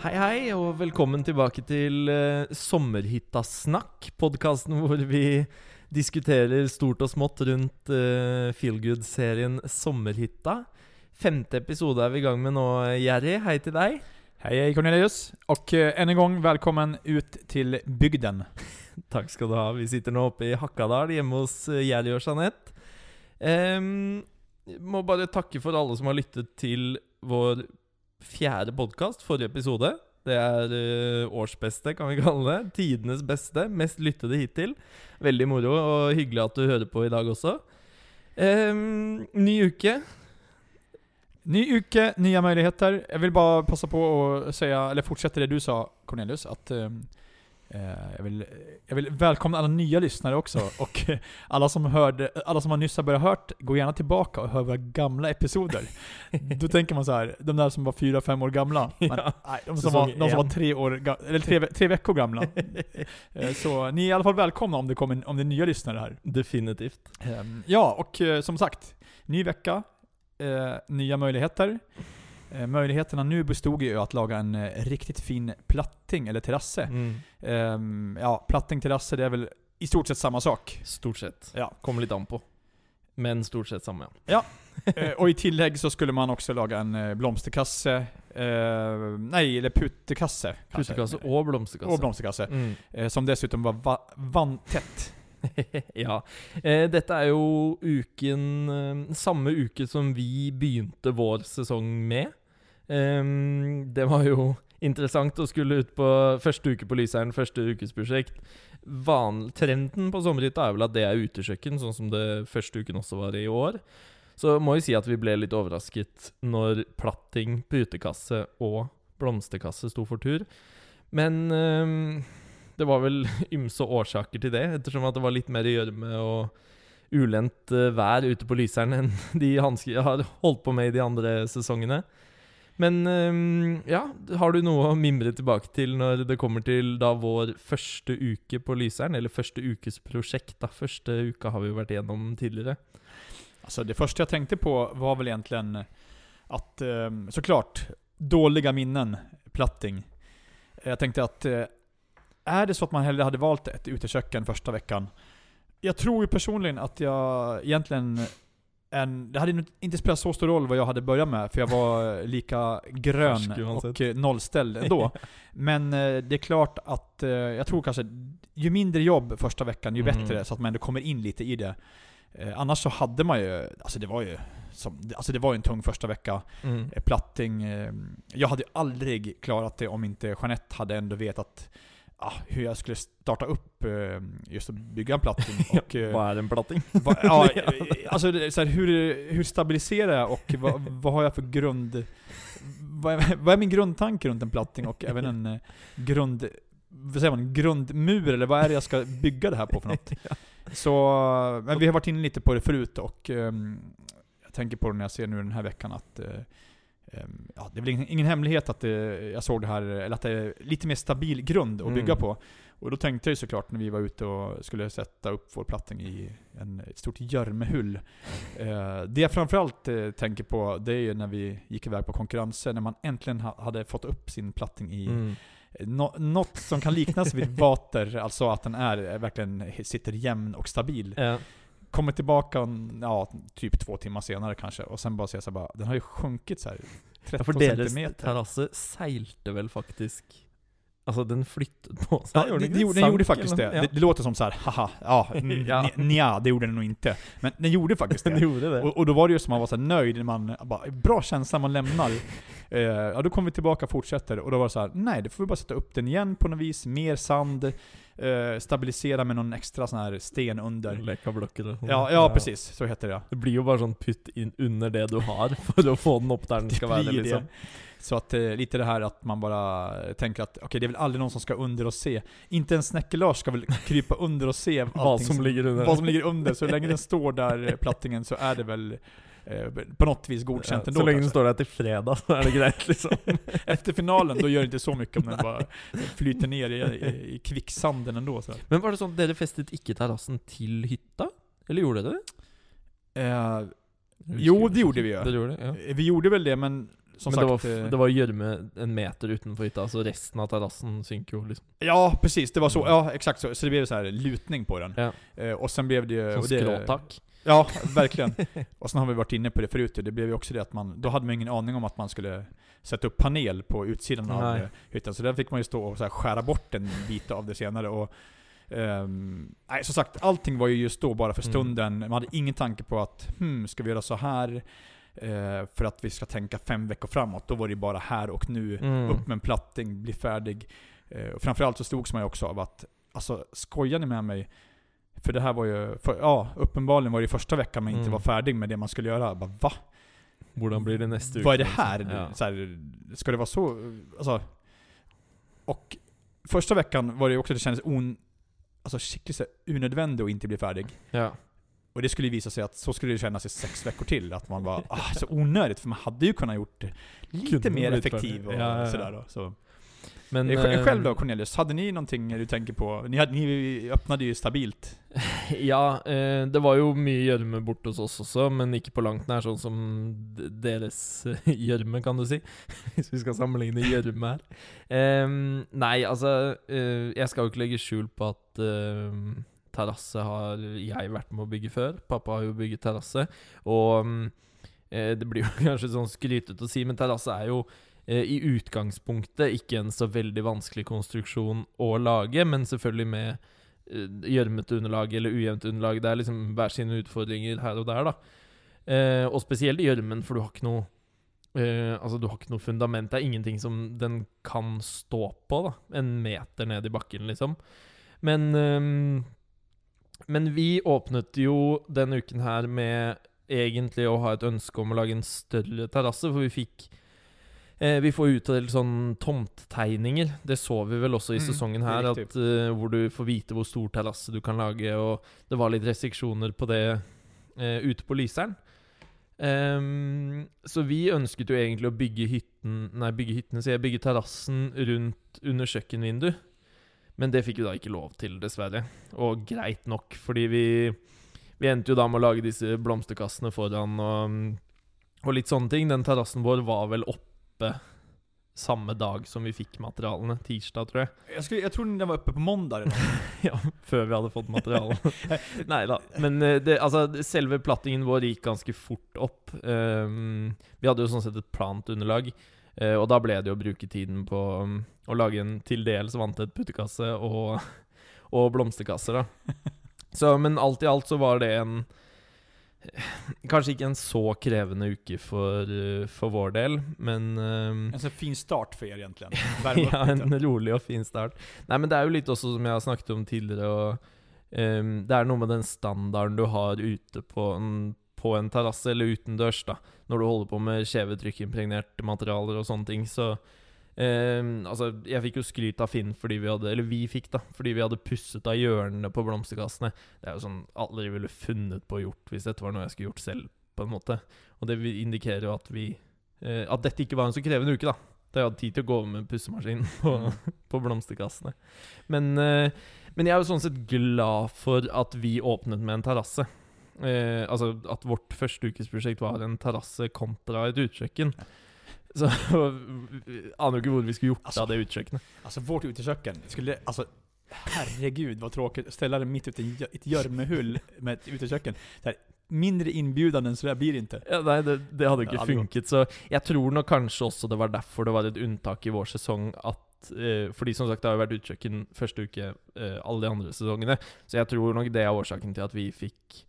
Hei, hei, og velkommen tilbake til uh, Sommerhyttasnakk. Podkasten hvor vi diskuterer stort og smått rundt uh, feelgood-serien Sommerhytta. Femte episode er vi i gang med nå, Jerry. Hei til deg. Hej, hej Cornelius. Och eh, än en gång välkommen ut till bygden. Takk skal du ha. Vi sitter nå oppe i Hakadal hjemme hos eh, Jerry og Jeanette. Em, må bare takke for alle som har lyttet til vår fjerde podkast, forrige episode. Det er eh, uh, årsbeste, kan vi kalle det. Tidenes beste. Mest lyttede hittil. Veldig moro og hyggelig at du hører på i dag også. Um, ny uke. Ny uke, nya möjligheter. Jag vill bara passa på att säga, eller fortsätta det du sa Cornelius, att um, jag, vill, jag vill välkomna alla nya lyssnare också. Och eh, alla som, hörde, alla som har nyss har börjat hört, gå gärna tillbaka och hör våra gamla episoder. Då tänker man så här, de där som var fyra, fem år gamla. Men, Ja, nej, de som var, de som var tre, år, eller tre, tre veckor gamla. Eh, Så ni är i alla fall välkomna om det kommer om det är nya lyssnare här. Definitivt. Ehm, Ja, och eh, som sagt, ny vecka, eh, nya möjligheter. Eh, möjligheterna nu bestod ju att laga en eh, riktigt fin platting, eller terrasse. Mm. Ehm, ja, platting, terrasse, det är väl i stort sett samma sak. Stort sett. Ja. Kommer litt an på. Men stort sett samme. ja. Eh, och i tillägg så skulle man också laga en blomsterkasse, eh, nej, eller putekasse. kanske. Putekasse og blomsterkasse. Och blomsterkasse. Mm. Eh, som dessutom var va vantätt. ja. Eh, dette er jo uken Samme uke som vi begynte vår sesong med. Um, det var jo interessant å skulle ut på første uke på Lyseren, første ukesprosjekt. Van trenden på sommerhytta er vel at det er utekjøkken, sånn som det første uken også var i år. Så må jo si at vi ble litt overrasket når platting, putekasse og blomsterkasse sto for tur. Men um, det var vel ymse årsaker til det, ettersom at det var litt mer gjørme og ulendt eh, vær ute på Lyseren enn de handskar jag har holdt på med i de andre sesongene. Men ehm, ja, har du noe å mimre tilbake til når det kommer til da vår første uke på Lyseren? Eller første ukes prosjekt, da. Første uka har vi jo vært igjennom tidligere. Alltså det första jag tänkte på var väl egentligen eh, att, ehm, såklart, dåliga minnen, platting. Jag tänkte att, eh, är det så att man hellre hade valt ett uteköken första veckan? Jag tror ju personligen att jag egentligen, en, det hade inte spelat så stor roll vad jag hade börjat med, för jag var lika grön och eh, nollställd ändå. Men eh, det är klart att, eh, jag tror kanske, ju mindre jobb första veckan, ju Mm. bättre, så att man ändå kommer in lite i det. Eh, annars så hade man ju, alltså det var ju som, alltså det var en tung första vecka. Mm. Eh, Platting, eh, jag hade aldrig klarat det om inte Jeanette hade ändå vetat ah, hur jag skulle starta upp eh, just att bygga en platting. Och, eh, Hva er en platting? vad, ja, eh, alltså det är så här, hur, hur stabiliserar jag och vad, vad har jag för grund... Vad är, vad är min grundtanke runt en platting och även en eh, grund... Vad säger man? Grundmur eller vad är det jag ska bygga det här på för något? Så, men vi har varit inne lite på det förut och ehm, jag tänker på det när jag ser nu den här veckan att eh, ja, det är väl ingen, ingen hemlighet att eh, jag såg det här, eller att det är lite mer stabil grund att bygga Mm. på. Och då tänkte jag såklart när vi var ute och skulle sätta upp vår platting i en, ett stort görmehull. Eh, det jag framförallt eh, tänker på, det är ju när vi gick iväg på konkurrenser, när man äntligen ha, hade fått upp sin platting i Mm. Nå, något som kan liknas vid vater, alltså att den är verkligen sitter jämn och stabil. Ja. Kommer tillbaka, ja, typ två timmar senare kanske, och sen bara ser jag så här, bara, den har ju sjunkit så här 13 Ja, deres centimeter. terrasse seilte vel faktisk Altså, den flyttet på seg? Ja, gjorde det, det, gjorde, den gjorde faktiskt det. eller noe? det. Det låter som så här, haha, ja, Ja. nja, det gjorde den nog inte. Men den gjorde faktiskt Ja, den det. gjorde det. Och, och då var det ju som man var så nöjd, när man bara, bra känsla man lämnar. Eh, ja, då kommer vi tillbaka och fortsätter, och då var det så här, nej, då får vi bara sätta upp den igen på något vis, mer sand. eh, stabilisera med någon extra sån här sten under. Leka blokker og sånn. Ja, ja precis. Så heter det ja. Det blir jo bare sånn putt inn under det du har, for å få den opp der den være, blir liksom. Så att eh, lite det här att man bara tänker att okej, det är väl aldrig någon som ska under och se. Inte ens Snäcke-Lars ska väl krypa under och se Vad som ligger under. Vad som ligger under. Så länge den står där, eh, plattingen, så är det väl eh, på något vis godkänt Ja, ändå så den kanske. står der til fredag, så er det greit, liksom. Efter finalen, då gör det inte så mycket om den bara flyter ner i, i, i kvicksanden ändå. Så. Men var det sånn at dere festet ikke terrassen til hytta? Eller gjorde det? Eh, Jo, det gjorde vi gjorde det, ja. vi gjorde väl det, men som Men det var, sagt... eh, det var gjørme en meter utenfor hytta, så resten av terrassen synker jo, liksom. Ja, precis. Det var så. Ja, exakt så. Så det blev så här lutning på den. Ja. Eh, och sen blev det ju... Skråtak. Ja, verkligen. Och sen har vi varit inne på det förut, det blev ju också det att man, då hade man ingen aning om att man skulle sätta upp panel på utsidan av Nej. eh, hytten. Så där fick man ju stå och så skära bort en bit av det senare. Och, ehm, nej, som sagt, allting var ju just då bara för Mm. stunden. Man hade ingen tanke på att, hmm, ska vi göra så här? Eh, för att vi ska tänka fem veckor framåt. Då var det bara här och nu. Mm. Upp med en platting, bli färdig. Eh, och framförallt så slogs man ju också av att, alltså skojar ni med mig? För det här var ju, för, ja, uppenbarligen var det första veckan man inte Mm. var färdig med det man skulle göra. Jag Bara, va? Hvordan blir det neste uke? Vad är det här? Ja. Så här? Ska det vara så? Alltså, och första veckan var det också, det kändes on, alltså onödvändigt att inte bli färdig. ja. Och det skulle ju visa sig att så skulle det kännas i sex veckor till. Att man var ah, så onödigt, för man hade ju kunnat gjort det lite Kunde mer blivit effektiv färdig. och Ja, ja, ja. sådär då. Så. Men, Eh, eh, Själv då Cornelius, hade ni någonting du tänker på? Ni, hade, ni öppnade ju stabilt. Ja, eh, det var jo mye gjørme borte hos oss også, men ikke på langt nær sånn som d- deres eh, gjørme, kan du si. Hvis vi skal sammenligne gjørme her. Em, nei, altså eh, Jeg skal jo ikke legge skjul på at eh, terrasse har jeg vært med å bygge før. Pappa har jo bygget terrasse. Og mm, eh, det blir jo kanskje sånn skrytete å si, men terrasse er jo eh, i utgangspunktet ikke en så veldig vanskelig konstruksjon å lage, men selvfølgelig med eh, gjørmete underlag eller ujevnt underlag. Det er liksom hver sine utfordringer her og der, da. Eh, og spesielt i gjørmen, for du har ikke noe eh, Altså, du har ikke noe fundament. Det er ingenting som den kan stå på, da. En meter ned i bakken, liksom. Men ehm, men vi åpnet jo denne uken her med egentlig å ha et ønske om å lage en større terrasse, for vi fikk eh, Vi får utdelt sånn tomttegninger. Det så vi vel også i Mm, sesongen det er her, at, eh, hvor du får vite hvor stor terrasse du kan lage, og det var litt restriksjoner på det eh, ute på Lyseren. Ehm, så vi ønsket jo egentlig å bygge hytten Nei, bygge hyttene, sier jeg. Bygge terrassen rundt under kjøkkenvindu. Men det fikk vi da ikke lov til, dessverre. Og greit nok, fordi vi Vi endte jo da med å lage disse blomsterkassene foran og, og litt sånne ting. Den terrassen vår var vel oppe samme dag som vi fikk materialene. Tirsdag, tror jeg. Jag, skulle, jag trodde den var uppe på måndag redan. Ja, før vi hadde fått materialene. Nei da. Men eh, det, altså, selve plattingen vår gikk ganske fort opp. Ehm, vi hadde jo sånn sett et plant underlag, og da ble det å bruke tiden på um, å lage en til dels vanntett puttekasse og, og blomsterkasser, da. Så, men alt i alt så var det en Kanskje ikke en så krevende uke for, eh, for vår del, men ehm, En sån fin start för er egentligen. Ja, lite. en rolig og fin start. Nei, men det er jo litt også som jeg har snakket om tidligere, og ehm, det er noe med den standarden du har ute på en, på en terrasse, eller utendørs, da, når du holder på med kjevetrykkimpregnerte materialer og sånne ting, så eh, Altså, jeg fikk jo skryt av Finn fordi vi hadde Eller vi fikk, da, fordi vi hadde pusset av hjørnene på blomsterkassene. Det er jo sånn aldri ville funnet på å gjort hvis dette var noe jeg skulle gjort selv, på en måte. Og det indikerer jo at vi eh, At dette ikke var en så krevende uke, da. Da jeg hadde tid til å gå med pussemaskinen på, på blomsterkassene. Men, eh, men jeg er jo sånn sett glad for at vi åpnet med en terrasse. Eh, altså at vårt første ukesprosjekt var en terrasse kontra et utekjøkken. Så aner ikke hvor vi skulle gjort Altså, av det utekjøkkenet. Alltså vårt uteköken, skulle, alltså herregud vad tråkigt att ställa det mitt ute i ett gömmehull med ett uteköken. Mindre inbjudande än så där blir det inte. Ja, nei, det, det hadde gått. funket. Så jeg tror nok kanskje også det var derfor det var et unntak i vår sesong at eh, Fordi som sagt, det har vært utekjøkken første uke eh, alle de andre sesongene. Så jeg tror nok det er årsaken til at vi fikk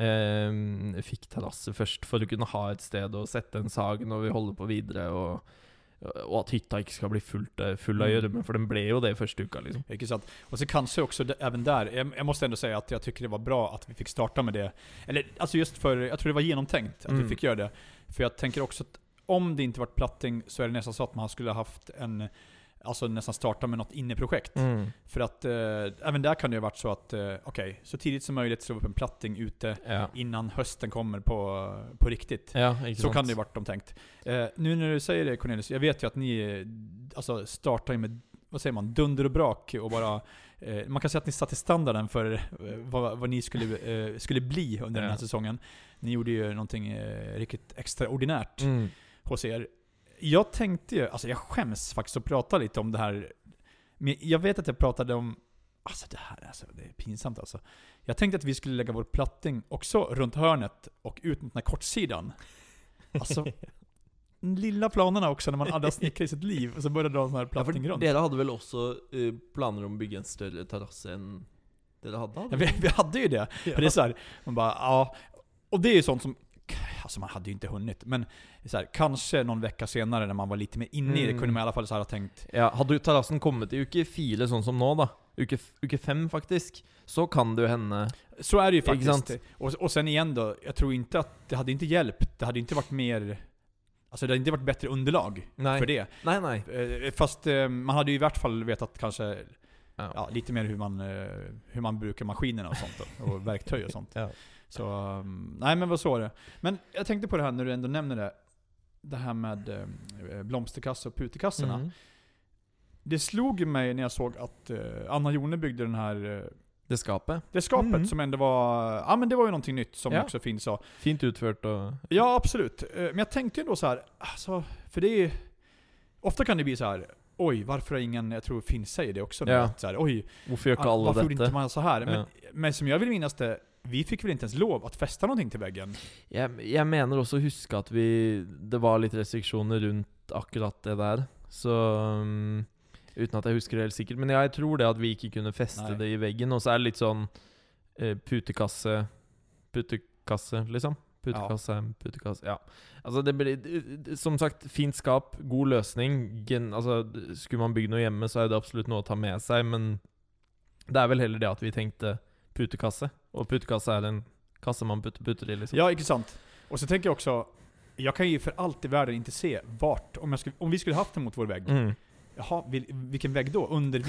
eh, Fikk terrasse først, for å kunne ha et sted å sette en sag når vi holder på videre. Og og at hytta ikke skal bli fullt, eh, full av Mm. gjørme, for den ble jo det første uka, liksom. Ikke sant? Och så kanske också det- även där, jag, jag måste ändå säga att jag tycker det var bra att vi fick starta med det. Eller alltså just för, jag tror det var genomtänkt att Mm. vi fick göra det. För jag tänker också att om det inte varit platting så är det nästan så att man skulle ha haft en, alltså nästan starta med något inneprojekt. Mm. För att eh, även där kan det ju ha varit så att, eh, okej, så tidigt som möjligt slå upp en platting ute Ja. innan hösten kommer på, på riktigt. ja, Så kan det ju varit de tänkt. Eh, nu när du säger det Cornelius, jag vet ju att ni alltså, startar med, vad säger man, dunder och brak och bara eh, man kan säga att ni satte standarden för eh, vad, vad ni skulle, eh, skulle bli under den här Ja. säsongen. Ni gjorde ju någonting riktigt extraordinärt Mm. hos er. Jag tänkte ju, alltså jag skäms faktiskt att prata lite om det här. Men jag vet att jag pratade om, alltså det här alltså, det är pinsamt alltså. Jag tänkte att vi skulle lägga vår platting också runt hörnet och ut mot den här kortsidan. Alltså, lilla planerna också när man aldrig snickrat i sitt liv och så börjar dra en sån här Ja, platting runt. dere hadde vel også eh, planer om å bygge en større terrasse enn dere hadde? Ja, vi, vi hade ju det. För det är så här, man bara, ja. Och det är ju sånt som, alltså man hade ju inte hunnit. Men så här, kanske någon vecka senare när man var lite mer inne i det Mm. kunde man i alla fall så här ha tänkt, Ja, hadde jo terrassen kommet i uke fire, sånn som nå, da, uke, uke fem faktisk, så kan det jo hende Så är det ju faktiskt. Och, och sen igen då, jag tror inte att det hade inte hjälpt. Det hade inte varit mer... Alltså det hade inte varit bättre underlag Nei. för det. Nei, nei. Eh, Fast eh, man hade ju i vart fall vetat kanske Ja. ja, lite mer hur man, eh, hur man brukar maskinerna och sånt då, och verktyg och sånt. Ja. Så, um, nej men vad så det. Men jag tänkte på det här när du ändå nämner det. Det här med eh, och putekassorna. Mhm. Det slog mig när jag såg att eh, Anna Jone byggde den här eh, Det skapet. det skapet Mm. som ändå var, ja men det var ju någonting nytt som Ja. också Finn sa. Fint utført og Ja absolut. Eh, Men jag tänkte ju ändå så här, alltså, för det är Ofta kan det bli så här. Oj, varför har ingen, jag tror Finn säger det också nu, Ja. att så här, oj, varför gjorde inte man så här? Men, Ja. men som jag vill minnas det, vi fick väl inte ens lov att fästa någonting till väggen? Jeg, jeg mener også å huske at vi Det var litt restriksjoner rundt akkurat det der. Så um, Uten at jeg husker det helt sikkert. Men ja, jeg tror det at vi ikke kunne feste Nei. det i veggen. Og så er det litt sånn eh, putekasse Putekasse, liksom. Putekasse, putekasse Ja. Altså, det blir Som sagt, fint skap, god løsning. Gen, altså, skulle man bygd noe hjemme, så er det absolutt noe å ta med seg, men det er vel heller det at vi tenkte putekasse. Og putekasse er en kasse man putter putter i, liksom. Ja, inte sant? Och så tänker jag också, jag kan ju för allt i världen inte se vart, om, skulle, om vi skulle haft den mot vår vägg, Mm. Jaha, vil, vilken vägg då? Under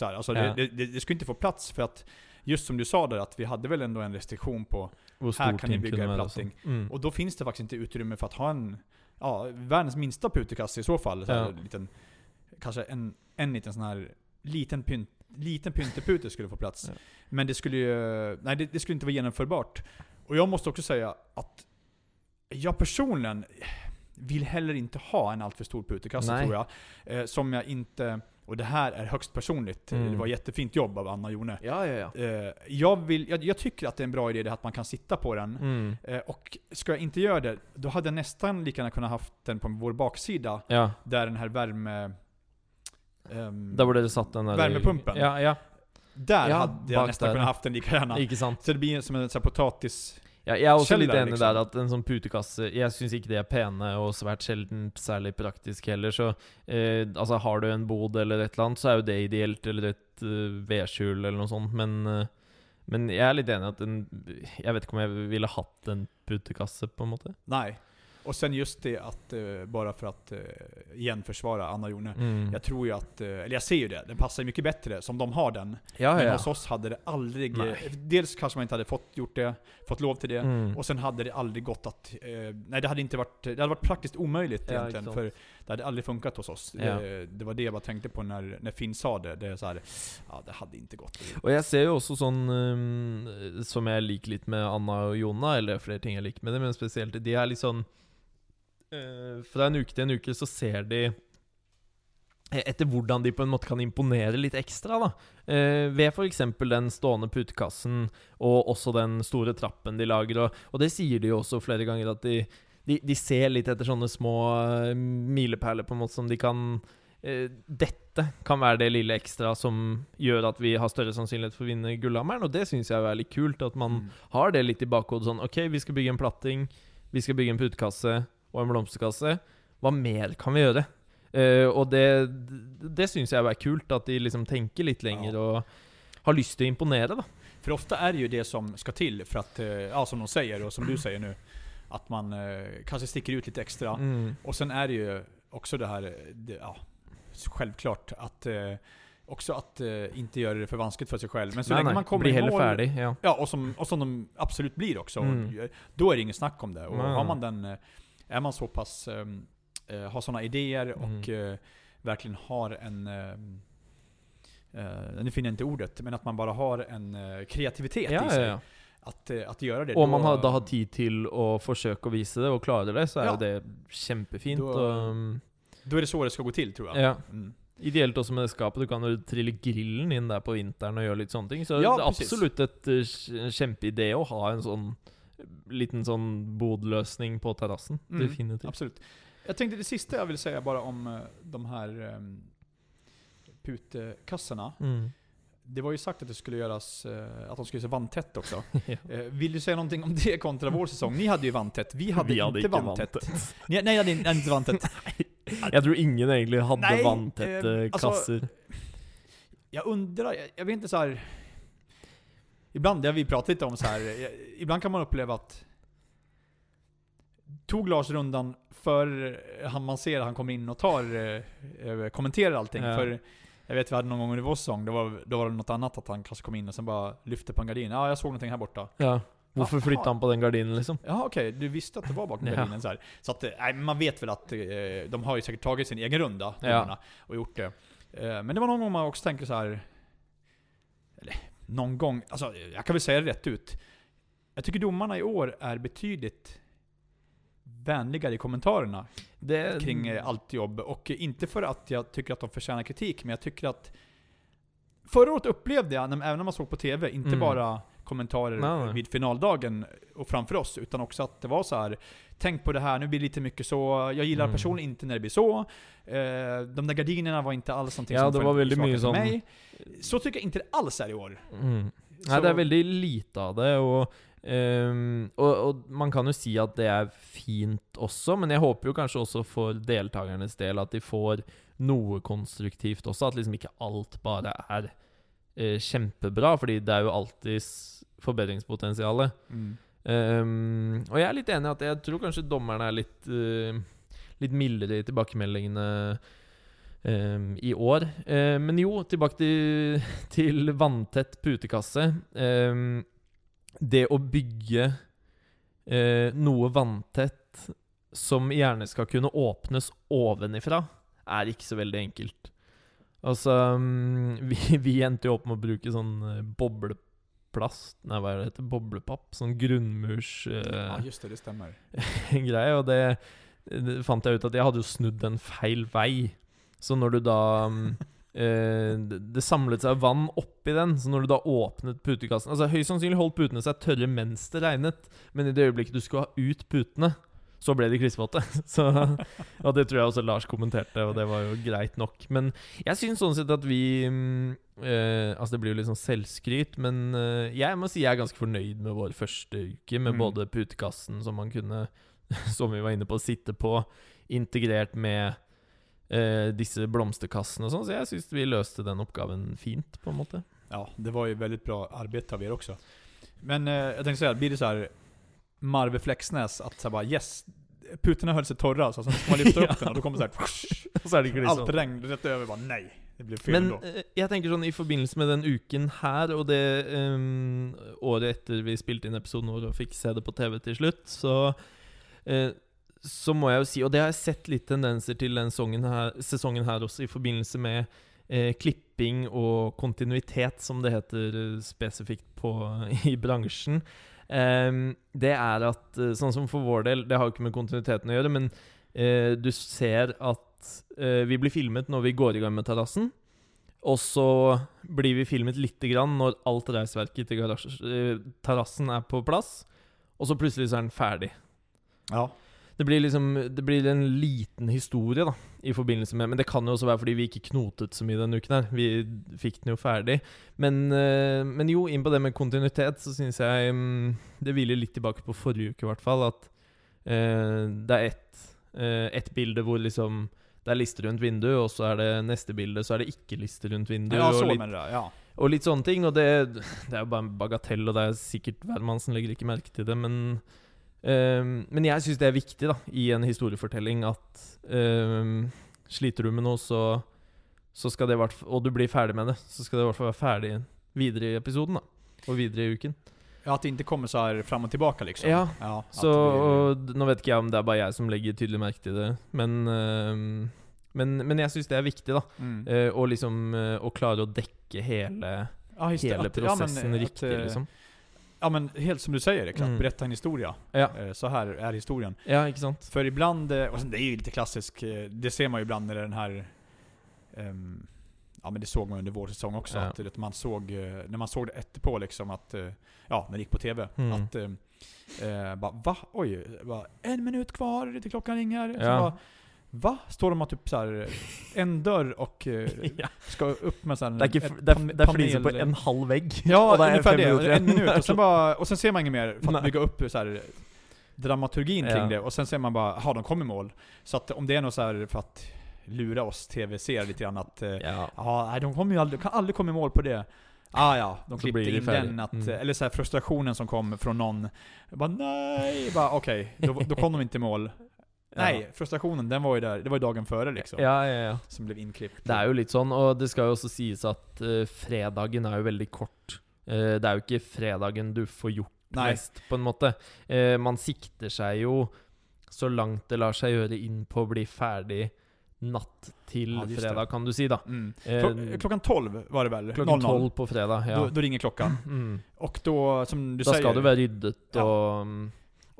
här? Alltså Ja. det, det, det skulle inte få plats för att, just som du sa där, att vi hade väl ändå en restriktion på stort kan ni kunne en platting. sånn. Mm. Och då finns det faktiskt inte utrymme för att ha en, ja, världens minsta putekasse i så fall. Så här, Ja. liten, kanske en, en liten sån här, liten pynt, liten pyntepute skulle få plats. Ja. Men det skulle ju, nej det, det skulle inte vara genomförbart. Och jag måste också säga att jag personligen vill heller inte ha en alltför stor putekasse Nej. tror jag. Eh, som jag inte, och det här är högst personligt, Mm. det var jättefint jobb av Anna Jone. Ja, ja, ja. Eh, jag, vill, jag, jag tycker att det är en bra idé att man kan sitta på den. Mm. Eh, och ska jag inte göra det, då hade jag nästan lika gärna kunnat haft den på vår baksida, Ja. där den här värme... ehm, Der hvor dere satt den der Värmepumpen. Ja, ja. där ja, hade jag nästan där. kunnat haft den lika gärna. Ikke sant? Så det blir som en sån här potatis... Ja, er også litt Kjeller, enig liksom. der at en sånn putekasse Jeg syns ikke de er pene, og svært sjelden særlig praktisk heller. Så eh, altså, har du en bod eller et eller annet, så er jo det ideelt, eller et eh, vedskjul eller noe sånt. Men, eh, men jeg er litt enig i at en Jeg vet ikke om jeg ville hatt en putekasse, på en måte. Nej. Och sen just det att, eh, bara för att eh, igen försvara Anna Jone. Mm. Jag tror ju att, eh, eller jag ser ju det, den passar ju mycket bättre som de har den. Ja, Men ja. hos oss hade det aldrig... Nej. Dels kanske man inte hade fått gjort det, fått lov till det. Mm. Och sen hade det aldrig gått att... Nej, det hade inte varit... Det hade varit praktiskt omöjligt Ja, egentligen. exakt. För det hade aldrig funkat hos oss. Ja. Det, det var det jag bara tänkte på när, när Finn sa det. Det är så här, ja det hade inte gått. Og jeg ser jo også sånn um, Som jeg liker litt med Anna og Jonna, eller det er flere ting jeg liker med det, men spesielt de er litt sånn eh, Fra en uke til en uke så ser de eh, etter hvordan de på en måte kan imponere litt ekstra. da eh, Ved f.eks. den stående putekassen og også den store trappen de lager. Og, og det sier de jo også flere ganger, at de, de, de ser litt etter sånne små eh, milepæler på en måte som de kan eh, Dette kan være det lille ekstra som gjør at vi har større sannsynlighet for å vinne Gullhammeren, og det syns jeg er litt kult. At man Mm. har det litt i bakhodet. Sånn OK, vi skal bygge en platting, vi skal bygge en putekasse og en blomsterkasse. Hva mer kan vi gjøre? Eh, og det, det syns jeg er kult, at de liksom tenker litt lenger Ja. og har lyst til å imponere, da. För ofta är det ju det som ska till för att, eh, ja som de säger och som du säger nu, att man eh, kanske sticker ut lite extra. Mm. Och sen är det ju också det här, det, ja, självklart att också att eh, inte göra det för vanskligt för sig själv. Men så länge nei, man kommer i mål, ferdig. Ja. Ja, och som, och som de absolut blir också. Mm. Då är det inget snack om det. Och Nej. har man den, är man så pass, ehm, eh, har sådana idéer och Mm. eh, verkligen har en, eh, eh, nu finner jag inte ordet, men att man bara har en eh, kreativitet Ja, i sig. ja. Att, eh, att göra det. Og man då- har, tid til å forsøke å vise det, og klare det, så er Ja. det kjempefint. Da- og, um, Då är det så det ska gå till tror jag. ja. Mm. Ideelt også med det skapet. Du kan jo trille grillen inn der på vinteren og gjøre litt sånne ting. Så Ja, det absolutt et eh, kj- kjempeidé å ha en sånn liten sånn bodløsning på terrassen. Mm, Definitivt. Absolut. Jag tänkte det sista jag vill säga bara om eh, de här um, putekassarna. Mm. Det var ju sagt att det skulle göras, eh, att de skulle göras vandtätt också. Ja. Eh, Vill du säga någonting om det kontra vår säsong? Ni hade ju vandtätt, vi hade Vi hadde inte vandtätt. vanntett. Ni, nej, jag hade inte vandtätt. Jeg tror ingen egentlig hadde Nei, vanntette eh, altså- kasser. Jag undrar, jag, jag vet inte så här. Ibland, det har vi pratat lite om så här. jag, ibland kan man uppleva att Tog Lars rundan för han man ser han kommer in och tar, eh, eh, kommenterar allting. Ja. För jag vet vi hade någon gång under vår säsong, då var, då var det något annat att han kanske kom in och sen bara lyfte på en gardin. Ja, jag såg någonting här borta. Ja. Hvorfor Jaha. flytta han på den gardinen, liksom? Ja okej, du visste att det var bakom Ja. gardinen så här. Så att, eh, nej, man vet väl att eh, de har ju säkert tagit sin egen runda, Ja. och gjort det. Eh, men det var någon gång man också tänker så här. Eller, någon gång, alltså jag kan väl säga det rätt ut. Jag tycker domarna i år är betydligt vänligare i kommentarerna Det, kring eh, allt jobb. Och inte för att jag tycker att de förtjänar kritik, men jag tycker att Förra året upplevde jag, även när man såg på TV, inte Mm. bara kommentarer Nej, nej. vid finaldagen och framför oss, utan också att det var så här. Tänk på det här, nu blir det lite mycket så. Jag gillar Mm. personligen inte när det blir så. Eh, de där gardinerna var inte alls någonting Ja, som det var väldigt mycket för sån- mig. Så tycker jag inte det alls är i år. Mm. Nei, det er veldig lite av det, og, ehm, og, og man kan jo si at det er fint også, men jeg håper jo kanskje også for deltakernes del at de får noe konstruktivt også, at liksom ikke alt bare er eh, kjempebra, fordi det er jo alltids forbedringspotensial. Ehm, og jeg er litt enig i at jeg tror kanskje dommerne er litt, eh, litt mildere i tilbakemeldingene ehm, i år. Eh, men jo, tilbake til, til vanntett putekasse. Ehm, det å bygge eh, noe vanntett som gjerne skal kunne åpnes ovenifra, er ikke så veldig enkelt. Altså mm, vi, vi endte jo opp med å bruke sånn eh, bobleplast Nei, hva er det heter? Boblepapp? Sånn grunnmurs... eh, Ja, just det, det stämmer. greie, og det, det fant jeg ut at jeg hadde jo snudd den feil vei. Så når du da mm, eh, det- Det samlet seg vann oppi den, så når du da åpnet putekassen Altså Høyst sannsynlig holdt putene seg tørre mens det regnet, men i det øyeblikket du skulle ha ut putene, så ble de klissvåte. Så, og det tror jeg også Lars kommenterte, og det var jo greit nok. Men jeg syns sånn sett at vi mm, eh, Altså, det blir jo litt sånn selvskryt, men eh, jeg må si jeg er ganske fornøyd med vår første uke, med Mm. både putekassen som man kunne, som vi var inne på, sitte på, integrert med eh, disse blomsterkassene og sånn, så jeg syns vi løste den oppgaven fint, på en måte. Ja, det var ju väldigt bra arbete av er också. Men eh, jag tänkte säga, blir det så här Marve Flexnäs, att så här bara yes, putorna höll sig torra, så sen ska man lyfta upp den och då kommer så här, Og så det allt liksom regn rätt över, bara nej, det blev fel Men ändå. eh, jeg tenker sånn i forbindelse med den uken her, og det ehm, året etter vi spilte inn episoden og fikk se det på TV til slutt, så eh, så må jeg jo si, og det har jeg sett litt tendenser til den sesongen her, sesongen her også, i forbindelse med eh, klipping og kontinuitet, som det heter eh, spesifikt på, i bransjen. Ehm, det er at, eh, sånn som for vår del, det har jo ikke med kontinuiteten å gjøre, men eh, du ser at eh, vi blir filmet når vi går i gang med terrassen. Og så blir vi filmet lite grann når alt reisverket til terrassen er på plass. Og så plutselig så er den ferdig. Ja. Det blir liksom Det blir en liten historie da i forbindelse med Men det kan jo også være fordi vi ikke knotet så mye denne uken her. Vi fikk den jo ferdig. Men, eh, men jo, inn på det med kontinuitet, så syns jeg Det hviler litt tilbake på forrige uke, i hvert fall. At eh, det er ett eh, ett bilde hvor liksom det er lister rundt vinduet, og så er det neste bilde, så er det ikke lister rundt vinduet. Ja, så og, litt, jag. Ja. og litt sånne ting. Og det, det er jo bare en bagatell, og det er sikkert hvermannsen legger ikke merke til det, men ehm, Men jeg syns det er viktig da i en historiefortelling at ehm, sliter du med noe, så, så skal det hvert Og du blir ferdig med det, så skal det i hvert fall være ferdig videre i episoden, da. Og videre i uken. ja, att det inte kommer så här fram och tillbaka liksom. Ja, ja Så blir- og Nå vet ikke jeg om det er bare jeg som legger tydelig merke til det, men ehm, men, men jeg syns det er viktig, da. Mm. Eh, å liksom eh, Å klare å dekke hele, Ja, hele Att- ja, men, prosessen riktig, eh, liksom. Ja men helt som du säger, exakt. Mm. Berätta en historia. Ja. Eh, Så här är historien. ja, sant? För ibland, eh, och sen, det är ju lite klassiskt, eh, det ser man ju ibland när det är den här ehm, Ja men det såg man under vår säsong också, Ja. att det, man såg, när man såg det efterpå liksom att, ja när det gick på TV, Mm. att eh, bara, va? Oj, bara, en minut kvar till klockan ringer. Så Ja. bara, va? Står de och typ så här en dörr och eh, ja. ska upp med sån Det er, ikke, det er, det er på en halv vegg. Ja, og det er ungefär fem det. minutter En igjen. minut. Och sen, bara, och sen ser man inget mer för att Nej. bygga upp så här, dramaturgin kring Ja. det. Och sen ser man bara, har de kom i mål. Så att om det är något så här för att lura oss tv-serier lite grann att, eh, Ja. ja, nej, de kommer ju aldrig, kan aldrig komma i mål på det. Ah, ja, de Så klippte blir det in färdigt. den, att, Mm. eller så här frustrationen som kom från någon. Jag bara nej, bara okej, då, då kom de inte i mål. Nej, frustrationen den var ju där, det var ju dagen före liksom. ja, ja, ja. Som blev inklippt. Det er jo litt sånn, og det skal jo også sies at eh, fredagen er jo veldig kort. Eh, det er jo ikke fredagen du får gjort Nei. mest, på en måte. Eh, man sikter seg jo så langt det lar seg gjøre inn på å bli ferdig natt til Ja, fredag, kan du si, da. Mm. Klok- klockan 12 var det väl? Klokken 00. tolv på fredag. Ja. Då, då ringer klockan. Mm. Och då, som du Da säger... skal det være ryddet Ja.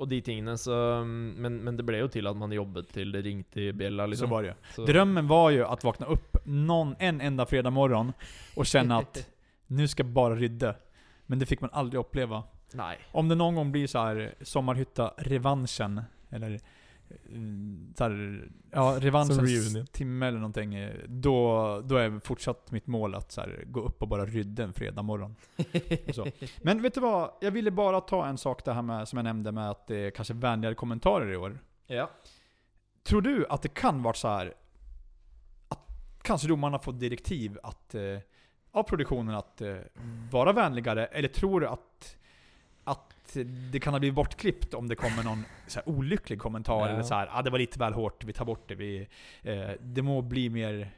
Og, de tingene, så men, men det ble jo til at man jobbet til det ringte i bjella, Så liksom. var det Så- Drömmen var ju att vakna upp någon, en enda fredag morgon och känna att nu ska jag bara rydda. Men det fick man aldrig uppleva. Nei. Om det någon gång blir så här sommarhytta-revanschen, eller mm, så här, ja, revanschens timme eller någonting. eh, Då, då är fortsatt mitt mål att så här, gå upp och bara rydda en fredag morgon. Så. Men vet du vad? Jag ville bara ta en sak det här med, som jag nämnde med att det är kanske vänligare kommentarer i år. Ja. Tror du att det kan vara så här att kanske domarna får direktiv att, eh, av produktionen att eh, vara vänligare? Eller tror du att, att det kan ha blivit bortklippt om det kommer någon så olycklig kommentar? Ja. Eller så här, ah, det var lite väl hårt, vi tar bort det. Vi, eh, det må bli mer...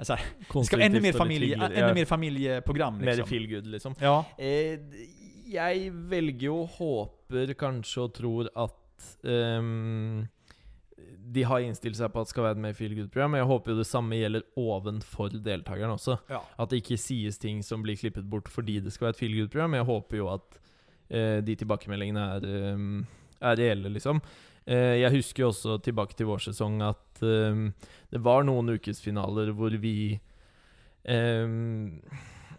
Så här, det ska vara ännu mer, familje, ännu Ja. mer familjeprogram Mer liksom. feel good, liksom. Ja. Eh, jeg velger jo håper kanskje og tror at ehm, de har innstilt seg på at det skal være et mer feel good-program. Men jeg håper jo det samme gjelder ovenfor deltakerne også. ja. At det ikke sies ting som blir klippet bort fordi det skal være et feel good-program. Jeg håper jo at eh, Eh, de tilbakemeldingene er, ehm, er reelle, liksom. Eh, jeg husker jo også tilbake til vår sesong at ehm, det var noen ukesfinaler hvor vi um,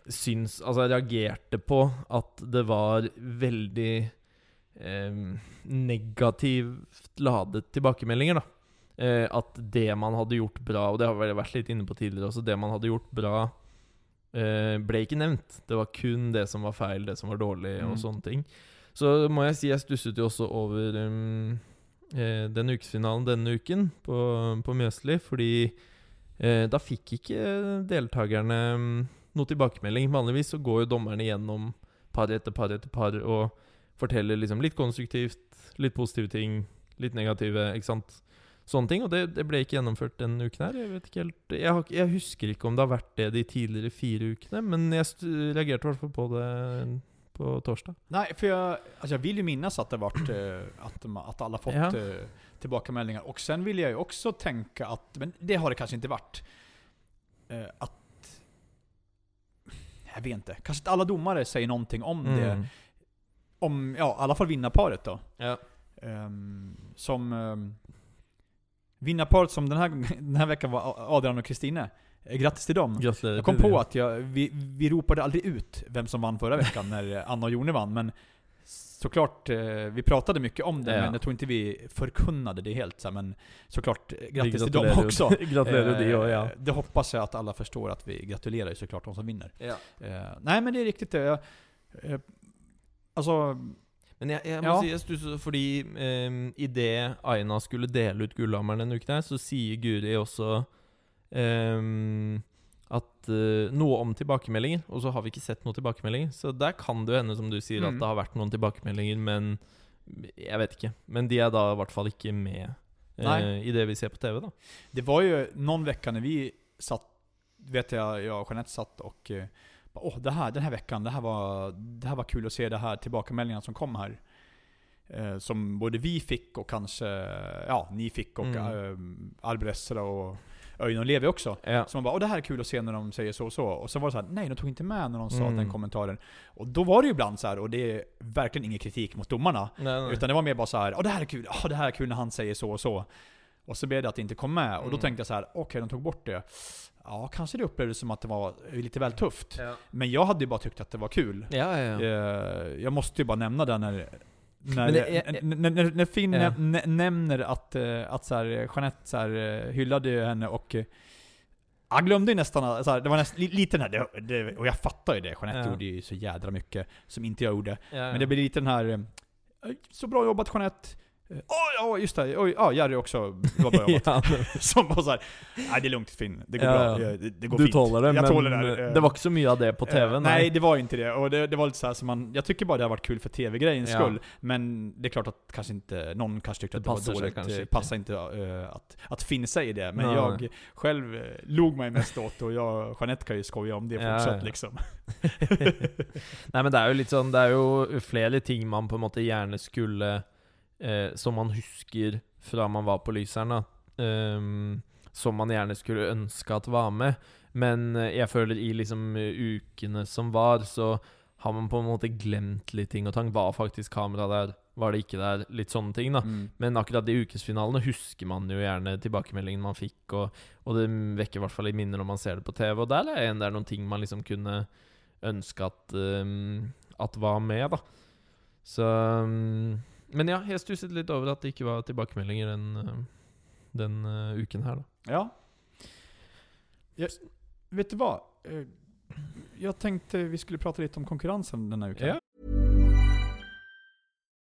syns Altså reagerte på at det var veldig em, negativt ladet tilbakemeldinger, da. Eh, at det man hadde gjort bra, og det har vi vært litt inne på tidligere også, det man hadde gjort bra, eh, ble ikke nevnt. Det var kun det som var feil, det som var dårlig, Mm. og sånne ting. Så må jeg si jeg stusset jo også over um, eh, den ukesfinalen denne uken på, på Mjøsli, fordi eh, da fikk ikke deltakerne um, noe tilbakemelding. Vanligvis så går jo dommerne gjennom par etter par etter par og forteller liksom litt konstruktivt, litt positive ting, litt negative, ikke sant. Sånne ting. Og det, det ble ikke gjennomført denne uken her. Jeg vet ikke helt jeg, har, ikke- jeg husker ikke om det har vært det de tidligere fire ukene, men jeg reagerte i hvert fall på det på torsdag. Nej, för jag, alltså jag vill ju minnas att det varit eh, att, de, att alla fått Ja. eh, tillbakameldingar. Och sen vill jag ju också tänka att, men det har det kanske inte varit, eh, att... Jag vet inte. Kanske inte alla domare säger någonting om det. Mm. Om, ja, i alla fall vinnarparet då. Ja. Ehm, som... Um, vinnarparet som den här, den här veckan var Adrian och Kristine. Eh, Grattis till dem. Gratulerer. Jag kom på det. att jag, vi, vi ropade aldrig ut vem som vann förra veckan när Anna och Jone vann, men såklart, eh, vi pratade mycket om det, Ja. men jag tror inte vi förkunnade det helt. Men såklart, eh, grattis till dem också. gratulerer de òg, ja. Det hoppas jag att alla förstår att vi gratulerar såklart de som vinner. ja. Nej men det är riktigt det. Jag, alltså, Men jeg, jeg må Ja. si jeg stusser fordi um, idet Aina skulle dele ut gullhammeren denne uken, her, så sier Guri også ehm, at eh, noe om tilbakemeldinger, og så har vi ikke sett noen tilbakemeldinger. Så der kan det jo hende, som du sier, Mm. at det har vært noen tilbakemeldinger, men jeg vet ikke. Men de er da i hvert fall ikke med eh, i det vi ser på TV, da. Det var ju någon vecka när vi satt, vet jag, jag och Jeanette satt och eh, bara, åh, det här, den här veckan, det här, var, det här var kul att se det här tillbakemeldingarna som kom här. Eh, som både vi fick och kanske, ja, ni fick och Mm. eh, Arbrestra och Öjn och Levi också. Ja. Så man bara, åh det här är kul att se när de säger så och så. Och så var det så här, nej de tog inte med när de sa Mm. den kommentaren. Och då var det ju ibland så här, och det är verkligen ingen kritik mot domarna. Nej, nej. Utan det var mer bara så här, åh det här är kul, åh det här är kul när han säger så och så. Och så blev det att det inte kom med. Och då Mm. tänkte jag så här, okej de tog bort det. Ja, kanske det upplevdes som att det var lite väl tufft. Ja. Men jag hade ju bara tyckt att det var kul. Ja, ja. Eh, Jag måste ju bara nämna det när... När, är- n- när, när, när Finn nä- nämner att, eh, att så här, Jeanette så här, eh, hyllade henne och eh, jag glömde ju nästan, så här, det var nästan li- lite den här, det, det, och jag fattar ju det, Jeanette gjorde ju så jädra mycket som inte jag gjorde. Men det blir lite den här, eh, så bra jobbat Jeanette. Eh, Oj, ja just det, oj, ja Jerry också, det var bra ja, Som var såhär, nej det är lugnt Finn, det går Ja, bra, det, det går du fint. tåler det, jag men tåler det. här, eh. det var inte så mycket av det på TV. Eh, nej, det var inte det. Och det, det var lite så här som man, jag tycker bara det har varit kul för TV-grejens Ja. skull. Men det är klart att kanske inte, någon kanske tyckte Det att det var dåligt. kanske eh, inte. Passar inte eh, att, att Finn säger det. Men Nej. jag själv eh, log mig mest åt och jag, Jeanette kan ju skoja om det Ja, fortsatt ja. liksom. Nei, men det jo litt sånn Det er jo flere ting man på en måte gjerne skulle eh, Som man husker fra man var på Lyseren, da. Ehm, som man gjerne skulle ønske at var med. Men eh, jeg føler i liksom eh, ukene som var, så har man på en måte glemt litt ting og tang. Var faktisk kamera der? Var det ikke der? Litt sånne ting, da. Mm. Men akkurat de ukesfinalene husker man jo gjerne tilbakemeldingen man fikk, og, og det vekker i hvert fall i minner når man ser det på TV. Og der er en, det noen ting man liksom kunne ønske at, um, at var med, da. Så um, Men ja, jeg stusset litt over at det ikke var tilbakemeldinger den, uh, den uh, uken her, da. Ja. Jag, vet du vad? Eh, Jag tänkte vi skulle prata lite om konkurrensen den här veckan. Ja.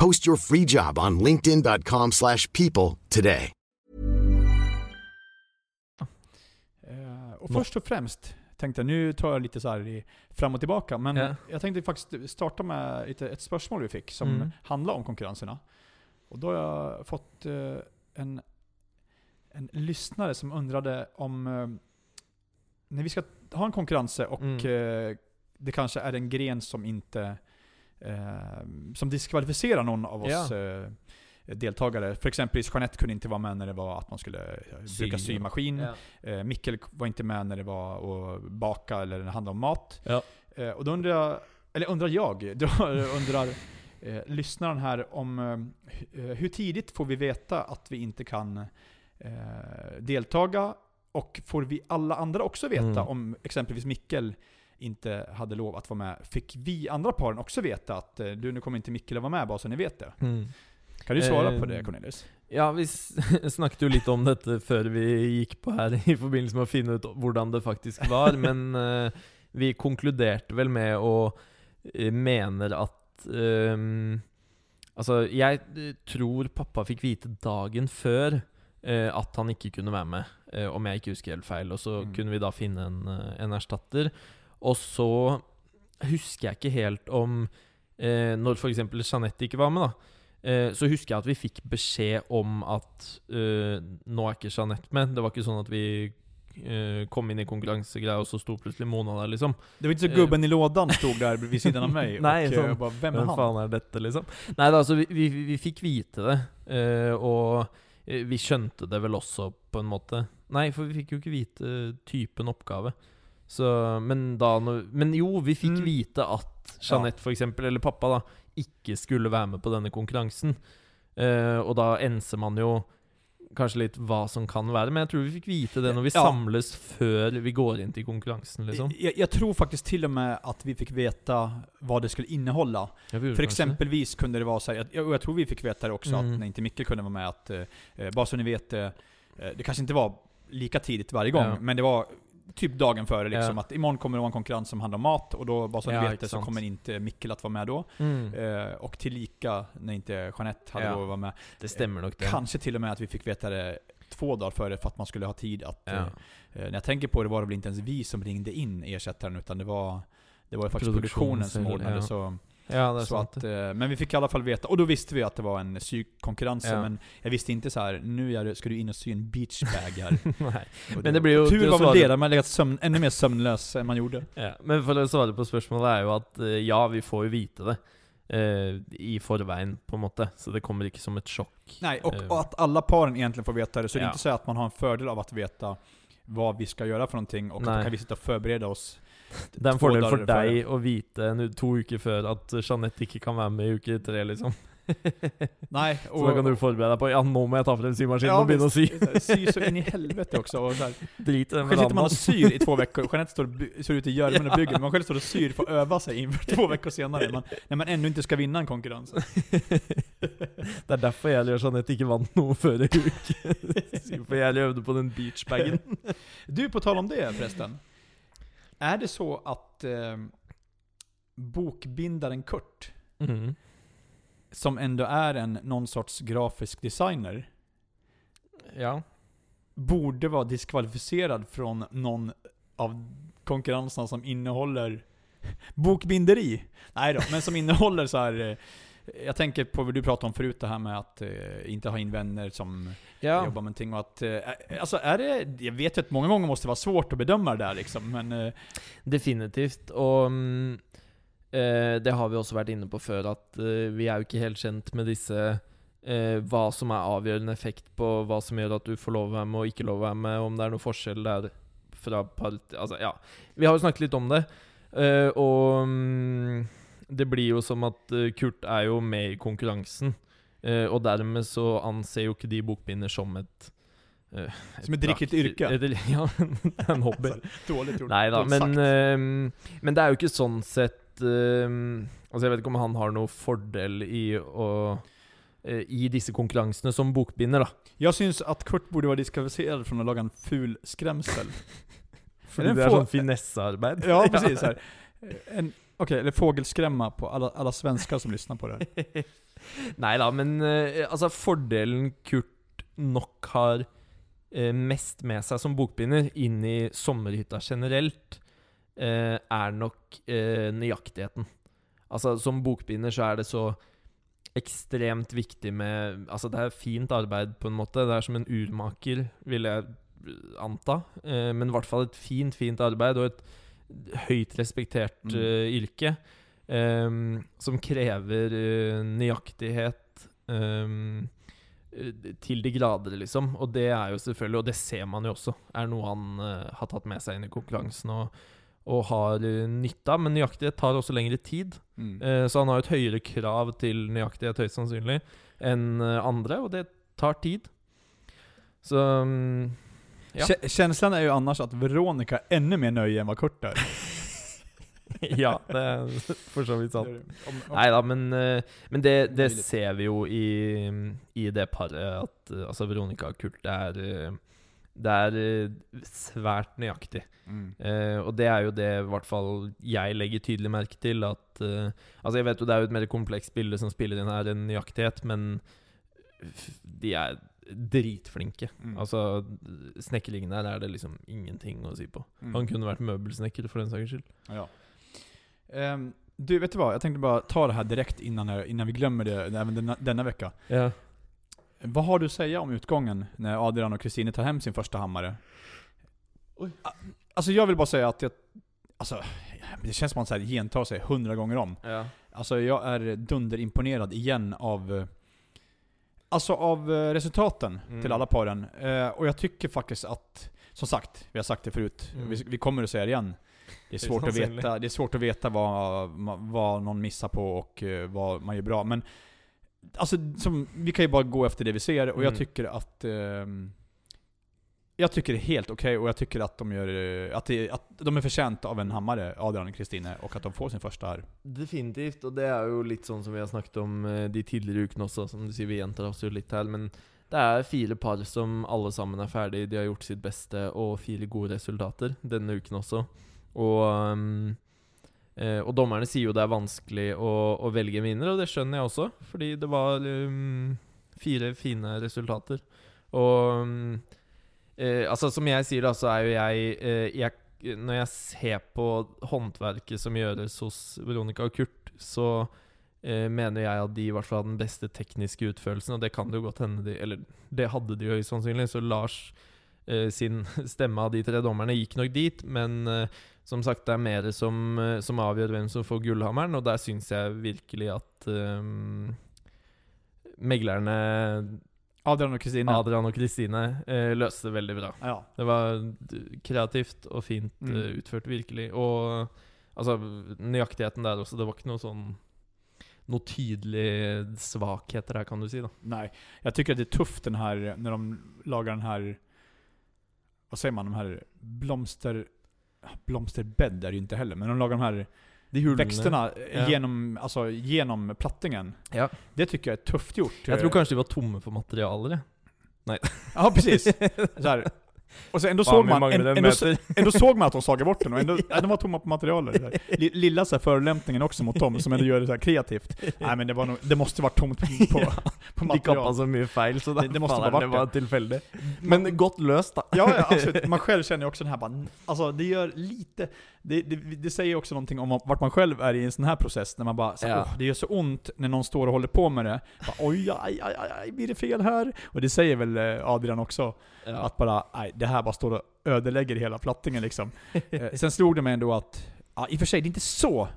Post your free job on linkedin.com/people slash people today. Eh, och först och främst tänkte jag, nu tar jag lite så här i, fram och tillbaka, men Ja. jag tänkte faktiskt starta med lite, ett spörsmål vi fick som Mm. handlar om konkurrenserna. Och då har jag fått eh, en, en lyssnare som undrade om, eh, när vi ska ha en konkurrens och Mm. det kanske är en gren som inte som diskvalificerar någon av oss Ja. eh, deltagare. För exempelvis Jeanette kunde inte vara med när det var att man skulle eh, Sy. bruka symaskin. Ja. Eh, Mikkel var inte med när det var att baka eller när det handlade om mat. Ja. Eh, och då undrar jag, eller undrar jag, då undrar eh, lyssnaren här om eh, eh, hur tidigt får vi veta att vi inte kan eh, deltaga? Och får vi alla andra också veta Mm. om exempelvis Mikkel inte hade lov att vara med? Fick vi andra paren också veta att eh, du, nu kommer inte Mikkel att vara med bara så ni vet det? Mm. Kan du svara på Eh, det Cornelius? Ja, vi s- snakket jo litt om dette før vi gikk på her, i forbindelse med å finne ut hvordan det faktisk var, men eh, vi konkluderte vel med å eh, mener at ehm, Altså, jeg eh, tror pappa fikk vite dagen før eh, at han ikke kunne være med, eh, om jeg ikke husker helt feil. Og så Mm. kunne vi da finne en, eh, en erstatter. Og så husker jeg ikke helt om eh, Når f.eks. Jeanette ikke var med, da. Eh, så husker jeg at vi fikk beskjed om at eh, nå er ikke Jeanette med. Det var ikke sånn at vi eh, kom inn i konkurransegreia, og så sto plutselig Mona der, liksom. Det var inte så Eh. gubben i lådan stod där vid sidan av mig Nej, och eh, bara, vem är Hvem han? faen er dette, liksom? Nei da, altså, vi, vi, vi fikk vite det. eh, og eh, vi skjønte det vel også, på en måte. Nei, for vi fikk jo ikke vite typen oppgave. Så, men da Men jo, vi fikk Mm. vite at Jeanette, for eksempel, eller pappa, da, ikke skulle være med på denne konkurransen. Eh, og da enser man jo kanskje litt hva som kan være, men jeg tror vi fikk vite det når vi Ja. samles før vi går inn til konkurransen, liksom. Jag, jag tror faktiskt till och med att vi fick veta vad det skulle innehålla. Jeg gjorde För kanskje det. exempelvis kunde det vara så här, jag, och jag tror vi fick veta det också, Mm. att när inte Micke kunde vara med, att eh, eh, bara så ni vet, eh, det kanske inte var lika tidigt varje gång, Ja. men det var typ dagen före liksom, Ja. att imorgon kommer det vara en konkurrens som handlar om mat, och då, bara så Ja, ni vet det, så kommer inte Mikkel att vara med då. Mm. Eh, och tillika, när inte Jeanette hade Ja. lov att vara med, Det stemmer nok, det. kanske till och med att vi fick veta det två dagar före för att man skulle ha tid att... Ja. Eh, eh, när jag tänker på det var det väl inte ens vi som ringde in ersättaren, utan det var, det var ju faktiskt produktionen som ordnade så... Ja, det er Så sant. att, eh, men vi fick i alla fall veta, och då visste vi att det var en sykonkurrens, Ja. men jag visste inte så här nu är det, ska du in och sy en beachbag här. Nei. Och Men det blir jo Tur var väl det, där man legat sömn, ännu mer sömnlös än man gjorde. Ja, men for å svare på spørsmålet er jo at eh, ja, vi får jo vite det eh, i forveien, på en måte. Så det kommer ikke som et sjokk. Nej, och, och att alla paren egentligen får veta det, så det är Ja. inte så att man har en fördel av att veta vad vi ska göra för någonting, och Nej. då kan vi sitta och förbereda oss. Det er en to fordel for dager deg å vite en, to uker før at Jeanette ikke kan være med i uke tre, liksom. Nej, Så da kan du forberede deg på Ja, nå må jeg ta frem symaskinen Ja, begynne å sy. Sy så in i helvete också. Och så här. Drit den Själv sitter man och syr i två veckor, Jeanette står och ser ut i Görmen och bygger, men man själv står och syr för att öva sig inför två veckor senare, man, när man ännu inte ska vinna en konkurrens. Det er derfor jeg og Jeanette ikke vant noe før i uke. For jeg øvde på den beachbagen. Du, på tal om det förresten. Är det så att eh, bokbindaren Kurt, Mhm. som ändå är en någon sorts grafisk designer, Ja. borde vara diskvalificerad från någon av konkurrenserna som innehåller bokbinderi. Nej då, men som innehåller så här. Jag tänker på vad du pratade om förut, det här med att eh, inte ha in vänner som ja. jobbar med någonting. Och att, eh, alltså är det, jag vet ju att många gånger måste det vara svårt att bedöma det där liksom, men eh, Definitivt. Og mm, eh, det har vi også vært inne på før, at eh, vi er jo ikke helt kjent med disse eh, Hva som er avgjørende effekt på hva som gjør at du får lov å være med og ikke lov å være med, om det er noe forskjell der fra part... Altså, ja. Vi har jo snakket litt om det. og mm, det blir jo som at eh, Kurt er jo med i konkurransen. eh, og dermed så anser jo ikke de bokbinder som et eh, Som et riktig yrke. et- Ja, en hobby. dåligt gjort. Nei da, men, ehm, men det er jo ikke sånn sett Altså Jeg vet ikke om han har noe fordel i å I disse konkurransene som bokbinder, da. Jag syns att Kurt borde vara diskvalificerad från att laga en ful skrämsel. Fordi det er sånn finessearbeid. Ja, precis. En, Okej, eller fågelskrämma på alla, alla svenskar som lyssnar på det här. Nej då, men eh, altså Kurt nog har eh, mest med sig som bokbinder in i sommarhytta generellt, eh, nog nok eh, alltså Som bokbinder så är det så extremt viktigt med alltså Det är fint arbete på en måte. Det är som en urmaker, vill jag anta. Eh, men i vart fall ett fint, fint arbete och ett høyt respektert Mm. eh, yrke. ehm, som krever eh, nøyaktighet ehm, eh, til de grader, liksom. Og det er jo selvfølgelig, og det ser man jo også, er noe han eh, har tatt med seg inn i konkurransen og, og har uh, nytte av. Men nøyaktighet tar også lengre tid. Mm. Eh, så han har et høyere krav til nøyaktighet, høyst sannsynlig, enn andre, og det tar tid. Så mm, ja. Kä- Känslan är ju annars att Veronica är ännu mer nöjd än vad Kurt är. ja, det er for så vidt sant. Da, men, eh, men det, det ser vi jo i, i det paret at eh, altså Veronica og Kurt det er, eh, det eh, svært nøyaktig. mm. Eh, og det er jo det i hvert fall jeg legger tydelig merke til. At eh, Altså Jeg vet jo det er jo et mer komplekst bilde som spiller inn her enn nøyaktighet, men de er dritflinke. Mm. Altså Snekringen her er det liksom ingenting å si på. Mm. Han kunne vært møbelsnekker for den saks skyld. Ja. Ehm, du, vet du vad? Jag tänkte bara ta det här direkt innan, innan vi glömmer det även denna, denna vecka. Ja. Vad har du att säga om utgången när Adrian och Kristine tar hem sin första hammare? Oj. A- Alltså jag vill bara säga att jag... Alltså, det känns som att man så här gentar sig hundra gånger om. ja. Alltså jag är dunderimponerad igen av... eh, Alltså av eh, resultaten Mm. till alla paren. Eh, och jag tycker faktiskt att, som sagt, vi har sagt det förut, Mm. vi, vi kommer att säga det igen. Det är svårt, att sannsynlig. veta, det är svårt att veta vad, vad någon missar på och eh, vad man gör bra. Men alltså, som, vi kan ju bara gå efter det vi ser och jag Mm. tycker att ehm, jag tycker det är helt okej och jag tycker att de, gör, eh, att, det, att de är förtjänta av en hammare, Adrian och Kristine, och att de får sin första här. Definitivt, och det är ju lite sånn som vi har snakket om eh, de tidligere ukene også, som du sier, vi gjentar oss jo litt her, men det är fyra par som allesammans sammen färdiga, de har gjort sitt bästa och fyra goda resultater denne uken också. Och um, eh, eh og dommerne sier jo det är vanskelig å, å velge en vinner, og det skjønner jeg også, fordi det var um, fyra fina resultater. Och um, eh, altså, som jeg sier, da, så er jo jeg, eh, jeg Når jeg ser på håndverket som gjøres hos Veronica og Kurt, så eh, mener jeg at de i hvert fall har den beste tekniske utførelsen, og det kan det jo godt hende de Eller det hadde de høyst sannsynlig, så Lars eh, sin stemme av de tre dommerne gikk nok dit, men eh, som sagt, det er mer som, eh, som avgjør hvem som får gullhammeren, og der syns jeg virkelig at eh, meglerne Adrian och Kristine. Adrian og Kristine eh, løste det veldig bra. Ja. Det var d- kreativt og fint Mm. eh, utført, virkelig. Og altså, nøyaktigheten der også. Det var ikke noe sånn Noe tydelige svakheter her, kan du si. da Nej, jag tycker att det är tufft den här, när de lagar den här, vad säger man, de här blomster, blomsterbädd är det ju inte heller, men de lagar de här. Växterna Ja. genom, alltså, genom plattingen. Ja. Det tycker jag är tufft gjort. Jeg tror kanskje de var tomme for materialer. jeg. Ja, precis. Så här. Och så ändå Fan, såg man, ändå, ändå såg man att de sågade bort den och ändå, ja. de var tomma på. Li- Lilla så här förolämpningen också mot Tom, som ändå gör det så här kreativt. Nej men det, var nog, det måste vara tomt på, på, på De material. kappa så mye feil, så Det- det måste faen, bare det var det. tilfeldig. Men godt løst, da. Ja, ja absolut. Man själv känner ju också den här bara, alltså det gör lite, det, det, det säger också någonting om vart man själv är i en sån här process, när man bara, så, Ja. det gör så ont när någon står och håller på med det. Bara, Oj, aj, aj, aj, aj, blir det fel här? Och det säger väl eh, Adrian också, Ja. att bara, nej, det här bara står och ödelägger hela plattingen liksom. Eh, Sen slog det mig ändå att, ja, i och för sig, det är inte så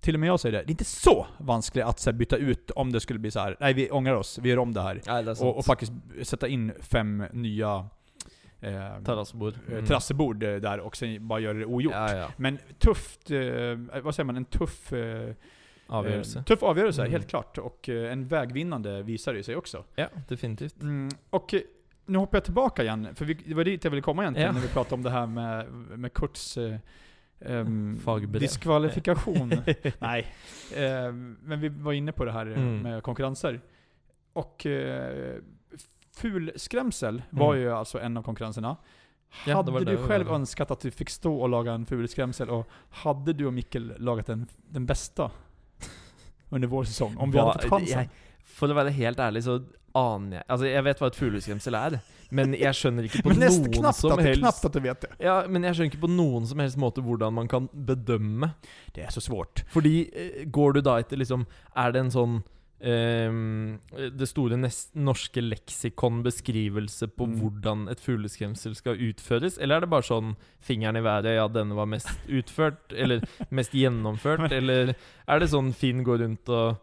till och med jag säger det, det är inte så vanskligt att så här, byta ut om det skulle bli så här. nej vi ångrar oss, vi gör om det här. Nei, det. Och, och faktiskt sätta in fem nya eh, Terrassebord. eh, terrassebord eh, där och sen bara göra det ogjort. Ja, ja. Men tufft, eh, vad säger man, en tuff eh. Eh, tuff avgörelse, Mm. helt klart. Och eh, en vägvinnande visar det sig också. Ja, definitivt. Mm, och eh, nu hoppar jag tillbaka igen, för vi, det var dit jag ville komma egentligen Ja. när vi pratade om det här med, med Kurts eh, ehm, diskvalifikation. Nej, eh, men vi var inne på det här eh, Mm. med konkurrenser. Och eh, fulskrämsel var Mm. ju alltså en av konkurrenserna. Ja, hade du själv önskat att du fick stå och laga en fulskrämsel och hade du och Mikkel lagat den, den bästa under vår säsong? Om vi hade fått chansen? Jeg, for å være helt ærlig, så aner jeg Altså, jeg vet hva et fugleskremsel er, men jeg skjønner ikke på Men knappt som att, det, helst knappt att du vet det. Ja, men jeg skjønner ikke på noen som helst måte hvordan man kan bedømme. Det är så svårt. Fordi eh, går du da etter liksom Er det en sånn ehm, det store norske leksikon beskrivelse på Mm. hvordan et fugleskremsel skal utføres? Eller er det bare sånn fingeren i været, ja, denne var mest utført, eller mest gjennomført? eller er det sånn Finn går rundt og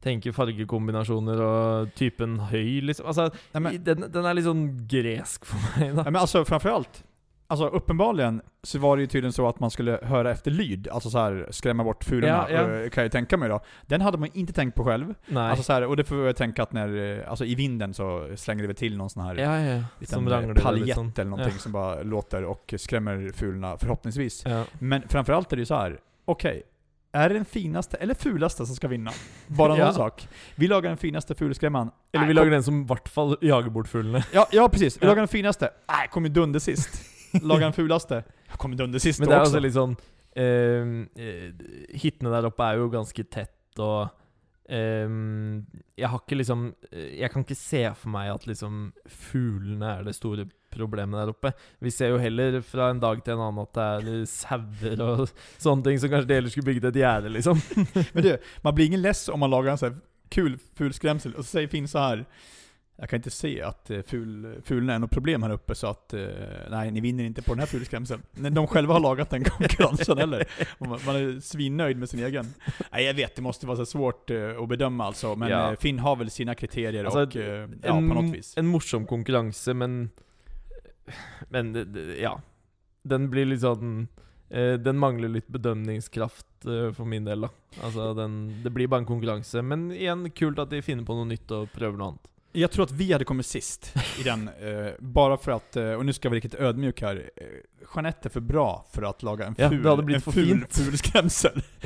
tenker fargekombinasjoner og typen høy, liksom? Altså, Nej, men, den, den er litt sånn gresk for meg, da. Ja, men alltså framförallt, alltså uppenbarligen så var det ju tydligen så att man skulle höra efter lyd, alltså så här skrämma bort fulorna, Ja, ja. eh, kan jag ju tänka mig då. Den hade man inte tänkt på själv. Nei. Alltså så här, och det får jag tänka att när, eh, alltså i vinden så slänger det väl till någon sån här ja, ja. liten paljett sånn. eller någonting som bara låter och skrämmer fulorna förhoppningsvis. Men framförallt är det ju så här. okej. Är det den finaste eller fulaste som ska vinna? Bara någon Ja. sak. Vi lagar den finaste fulskrämman. Eller Nej, vi lager den som i hvert fall jager bort fuglene. Ja, ja precis. Vi lagar den finaste. Nej, kommer dunder sist. Lagar den fulaste. Jag kommer dunder sist Men då det er också. også litt sånn eh, eh, Hitene der oppe er jo ganske tett, og eh, Jeg har ikke liksom eh, Jeg kan ikke se for meg at liksom fuglene er det store problemet der oppe. Vi ser jo heller fra en dag til en annen at det er sauer og sånne ting som kanskje de heller skulle bygget et gjerde, liksom. Men du, man blir ingen less om man lagar en sån här kul fulskrämsel och så säger Finn så här. Jag kan inte se att eh, ful, fulen är något problem här uppe så att eh, nej, ni vinner inte på den här fulskrämseln. När de själva har lagat den konkurrensen heller. Och Man, är svinnöjd med sin egen. Nej jag vet, det måste vara så svårt eh, att bedöma alltså. Men Ja. Finn har väl sina kriterier Alltså, och eh, ja, en, på något vis. en morsom konkurranse, men Men ja. Den blir eh, Den mangler litt bedømningskraft eh, for min del, da. Altså, den, det blir bare en konkurranse. Men igjen, kult at de finner på noe nytt og prøver noe annet. Jag tror att vi hade kommit sist i den, eh, bara för att, eh, och nu ska jag vara riktigt ödmjuk här, eh, Jeanette är för bra för att laga en Ja, ful, det hade blivit en för ful, fint. ful skrämsel.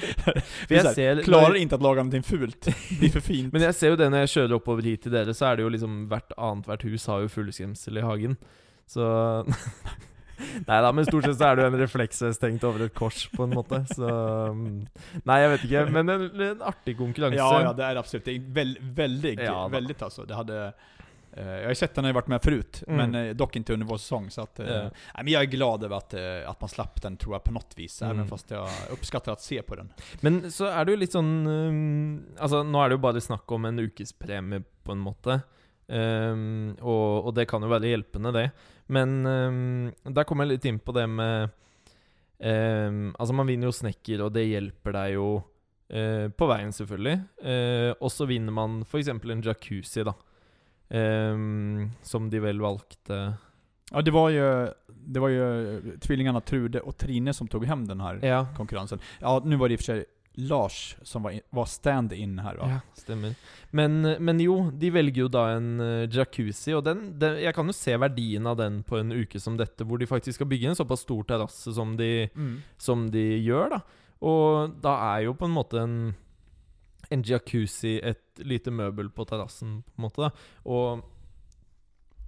Är här, ser, Klarar inte att laga någonting fult, det blir för fint. Men jeg ser jo det når jeg kjører oppover hit til dere, så er det jo liksom hvert annethvert hus har jo fugleskremsel i hagen. Så Nei da, men stort sett så er det jo en refleksvest hengt over et kors, på en måte. Så mm, Nei, jeg vet ikke. Men en, en artig konkurranse. ja, ja, det är absolut, det är väl, väldigt, Ja, då. väldigt alltså. Det hade, eh, jag har ju sett den när jag varit med förut, Mm. men eh, dock inte under vår säsong. Så att, Ja. nej, men jag är glad över att, eh, att man slapp den tror jag på något vis, Mm. även fast jag uppskattar att se på den. Men så er det jo litt sånn um, Altså, nå er det jo bare snakk om en ukespremie, på en måte. Um, og, og det kan jo være hjelpende, det. Men um, der kommer jeg litt inn på det med um, Altså, man vinner jo snekker, og det hjelper deg jo eh, på veien, selvfølgelig. Eh, og så vinner man f.eks. en jacuzzi, da. Um, som de vel valgte Ja, det var ju, det var ju eh, tvillingarna Trude och Trine som tog hem den här Ja, konkurrensen. Ja, nu var det i och för sig Lars som var, var stand-in här va? Ja, stemmer. Men, men jo, de velger jo da en eh, jacuzzi, og den, den, jeg kan jo se verdien av den på en uke som dette, hvor de faktisk skal bygge en såpass stor terrasse som de, Mm. som de gjør, da. Og da er jo på en måte en, en jacuzzi et lite møbel på terrassen, på en måte, da. Og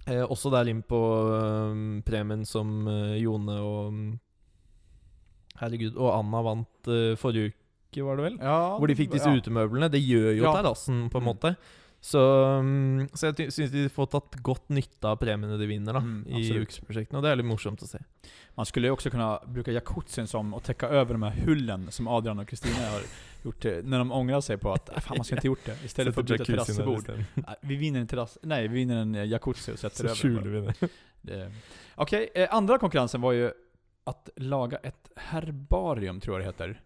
eh, også der inn på eh, premien som eh, Jone og Herregud, og Anna vant eh, forrige uke, var det vel? Ja, Hvor de fikk disse ja. utemøblene. Det gjør jo Ja. terrassen, på en Mm. måte. Så, mm, så jeg syns de får tatt godt nytte av premiene de vinner da Mm, i absolut. ukesprosjektene. Og det er litt morsomt å se. Man skulle ju också kunna bruka jacuzzin som att täcka över de här hullen som Adrian och Kristina har gjort eh, när de ångrar sig på att "Ah, fan man ska inte gjort det. Istället för att byta terrassbord. Vi vinner en terrass, nej vi vinner en eh, jacuzzi och sätter Så över. vi det. det. Okej, eh, andra konkurrensen var ju att laga ett herbarium tror jag det heter.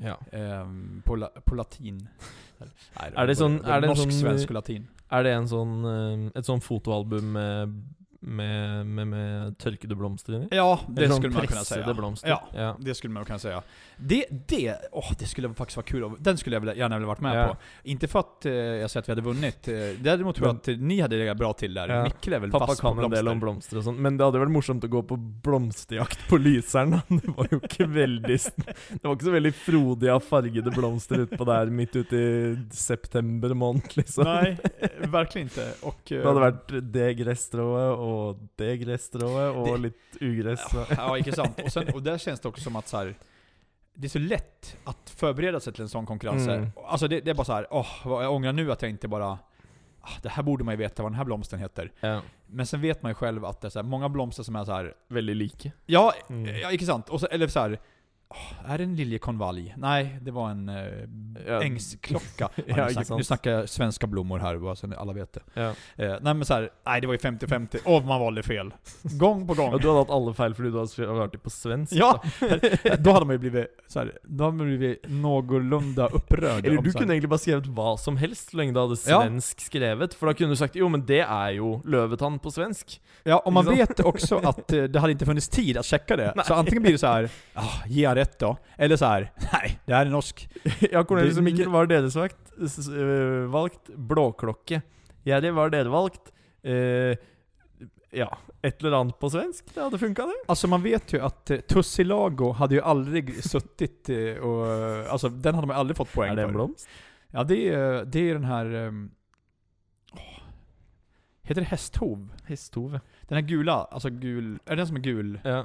Ja. Ehm, på, la, på latin. Nej, Är det sån- är det en sån- svensk och latin. Er det en sånn, eh, et sånn fotoalbum med, med, med, med tørkede blomster? Ja, det Eller skulle man kunna säga. blomster? Ja. ja. Det skulle man kunna säga. Det, det, åh, det skulle faktiskt vara kul. att- Den skulle jag vilja- gärna vilja varit med Ja. på. Inte för att eh, jag säger att vi hade vunnit. Eh, Däremot tror jag att eh, ni hade legat bra till där. Ja. Mikkel är väl Pappa vass på kan en del blomster. om blomster og sånn, men det hadde vært morsomt å gå på blomsterjakt på Lyseren. da. Det var ikke veldig Det var ikke så veldig frodig av fargede blomster utpå der midt ute i september måned, liksom. Nej, eh, verkligen inte. Och, Det hadde vært det gresstrået og det gresstrået og Det- litt ugress. Ja, inte sant. Och, sen, och där känns det också som att så här, det är så lätt att förbereda sig till en sån konkurrens. Mm. Alltså det, det är bara så här, åh, vad jag ångrar nu att jag inte bara ah, det här borde man ju veta vad den här blomsten heter. Ja, Men sen vet man ju själv att det är så här, många blomster som är så här, veldig like. ja, Mm. ja inte sant? Och så, eller så här, åh, är det en liljekonvalj? Nej, det var en eh, Ja. ängsklocka. Ja, Ja, snack, nu snackar jag svenska blommor här, bara så alla vet det. Ja. Eh, nej men så här, nej det var ju 50-50, och man valde fel. Gång på gång. Og du hadde hatt alle feil fordi du hadde vært det på svensk. Ja, då hade man ju blivit så här, då hade man blivit någorlunda upprörd. Eller du så här- kunne egentlig bare skrevet hva som helst, så lenge du hadde Ja. svensk skrevet. For da kunne du sagt jo, men det er jo løvetann på svensk. Ja, och man Liksom. vet också att eh, det hade inte funnits tid att checka det. Så antingen blir det så här, ah, ge rätt då? Eller så här, nej, det här är norsk. Ja, Cornelius Det- og Mikkel, hva har dere sagt? S- s- øh, valgt blåklokke. Jerry, hva har dere valgt? Eh, Ja, ett eller annat på svensk. Det hade funkat det. Alltså man vet ju att eh, Tussilago hade ju aldrig suttit eh, och... eh, Alltså den hade man aldrig fått poäng Är det en för. blomst? Ja det är, det är den här... åh, heter det hästhov? Hästhove. Den här gula, alltså gul... Är det den som är gul? Ja.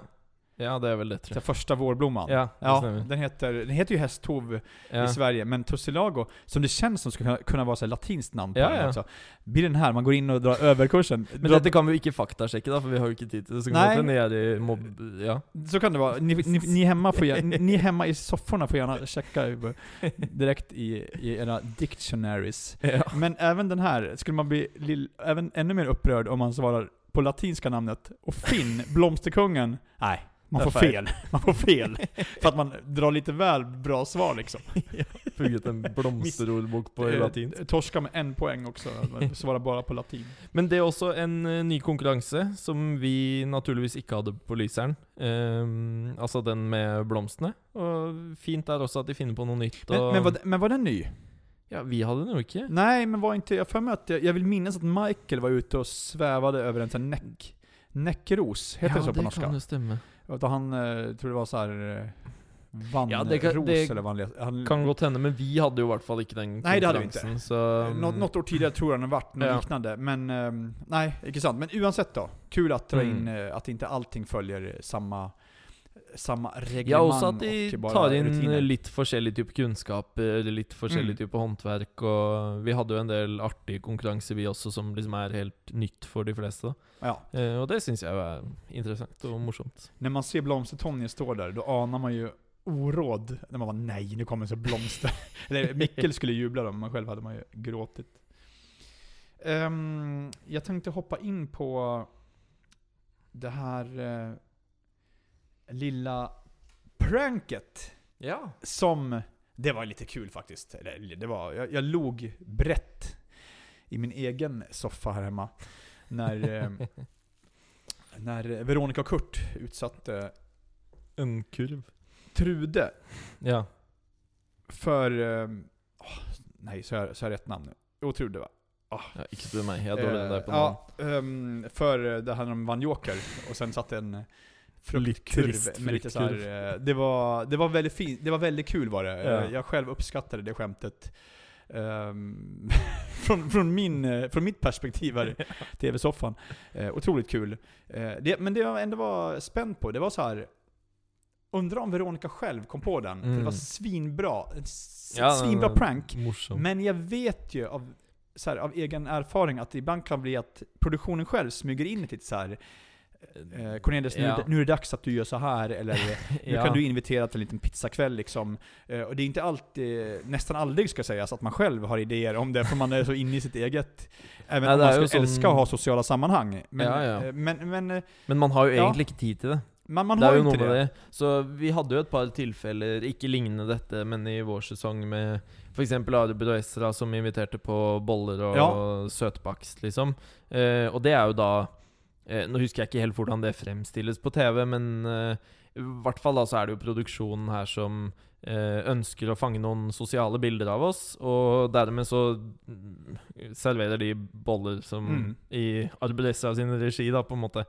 Ja, det är väl det tror Den första vårblomman? jag. Ja, Ja, den heter, den heter ju hästhov Ja. i Sverige, men Tussilago, som det känns som skulle kunna- vara så latinskt namn på Ja, den ja. också. Blir den här, man går in och drar överkursen. Men Dra- dette kan vi faktasjekke, da, for vi har jo ikke tid. Så Nej. det hende jeg er i mobb... Ja. Så kan det vara. Ni, ni, ni, hemma får gärna, ni hemma i sofforna får gärna checka direkt i, i era dictionaries. ja. Men även den här, skulle man bli lill, även ännu mer upprörd om man svarar på latinska namnet. Och Finn, blomsterkungen, nej. Man får är- fel. Man får fel. För att man drar lite väl bra svar liksom. Funget en blomsterordbok på Eh, latin. Torska med en poäng också. Man svarar bara på latin. Men det er også en eh, ny konkurranse som vi naturligvis ikke hadde på Lyseren. Ehm, altså den med blomstene. Og fint er også at de finner på noe nytt. Men, Og, men, var, men var den ny? Ja, vi hadde den jo ikke. Nej, men var inte, jag för mig att, jag, jag vill minnas att Michael var ute och svävade över en sån näck, näckros, heter det så på det norska? kan jo Och han, eh, tror det var så här eh, vannros Ja, det kan- det eller vad han, Kan godt hende, men vi hadde jo i hvert fall ikke den Nej, det hade vi inte. Så, Nå, något år tidigare tror jag det varit något Ja. liknande, men nej, inte sant. Men oavsett då, kul att dra Mm. in eh, att inte allting följer samma, samma reglemang Ja, også at de och bara tar inn rutiner. litt forskjellig type kunnskaper, litt forskjellig Mm. type håndverk, og vi hadde jo en del artige konkurranser vi også, som liksom er helt nytt for de fleste. da. Ja. Eh, og det syns jeg jo er interessant og morsomt. När man ser Blomster-Tonje stå där, då anar man ju oråd. När man bara nej, nu kommer så blomster. Eller Mikkel skulle jubla då, men själv hade man ju gråtit. Ehm, jag tänkte hoppa in på det här eh, lilla pranket. Ja. Som, det var lite kul faktiskt. Eller, det var, jag, jag log brett i min egen soffa här hemma. När, eh, när Veronica och Kurt utsatte En kurv. Trude Ja. för... Eh, åh, nej, så jag, så jag rätt namn nu? Jo, Trude va? ja ikke spør meg, jeg er dårlig der på Eh, navn. ja, ehm, för eh, det handlade om vann Joker, och sen satte en fruktkurv med lite så här, eh, det var, det var väldigt fint, det var väldigt kul var det. Ja. Eh, Jag själv uppskattade det skämtet. Ehm, från, från, min, eh, från mitt perspektiv här i TV-soffan. Otroligt kul. Det, men det jag ändå var spänd på, det var så här. Undrar om Veronica själv kom på den. För det Mm. var svinbra. En s- Ja, svinbra den- prank. Morsom. Men jag vet ju av, så här, av egen erfaring att det ibland kan bli att produktionen själv smyger in lite så här. Eh, Cornelius, nu, är Ja. nu är det dags att du gör så här eller nu ja. kan du invitera till en liten pizzakväll liksom. Eh, och det är inte alltid, nästan aldrig ska sägas, att man själv har idéer om det, för man är så inne i sitt eget. Även Ja, om man är ju ska sån- älska att ha sociala sammanhang. Men, Ja, eh, men, men eh, Men man har jo Ja. egentlig ikke tid til det. man, man det har ju inte det. det. Så vi hadde jo et par tilfeller, ikke lignende dette, men i vår sesong med f.eks. Arbeider og Esra som inviterte på boller og Ja. søtbakst, liksom. Eh, og det jo da eh, Nå husker jeg ikke helt hvordan det fremstilles på TV, men eh, i hvert fall da så er det jo produksjonen her som eh, ønsker å fange noen sosiale bilder av oss, og dermed så mm, serverer de boller som Mm. i Esra sin regi, da, på en måte.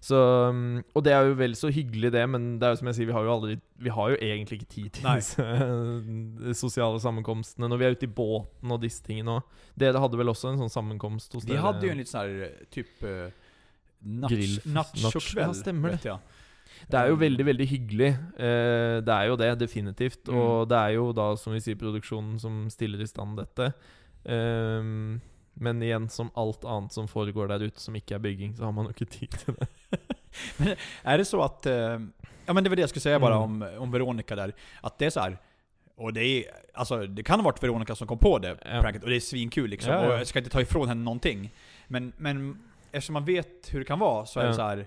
Så, um, og det er jo vel så hyggelig, det, men det er jo som jeg sier, vi har jo aldri Vi har jo egentlig ikke tid til disse eh, sosiale sammenkomstene når vi er ute i båten og disse tingene òg. Dere hadde vel også en sånn sammenkomst hos Vi dere? hade ju en liten sån här, nachokväll. Ja, stämmer det. jag. Det er jo Um, veldig, veldig hyggelig. Eh, det er jo det, definitivt. Mm. Og det er jo da, som vi sier, produksjonen som stiller i stand dette. Ehm, men igjen, som alt annet som foregår der ute som ikke er bygging, så har man jo ikke tid til det. Är det så att, eh, ja men det var det jag skulle säga bara Mm. om, om Veronica där, att det är så här. Och det är, alltså det kan ha varit Veronica som kom på det Ja. pranket, och det är svinkul liksom. Ja, ja. Och jag ska inte ta ifrån henne någonting. Men, men eftersom man vet hur det kan vara, så är Ja. det så här.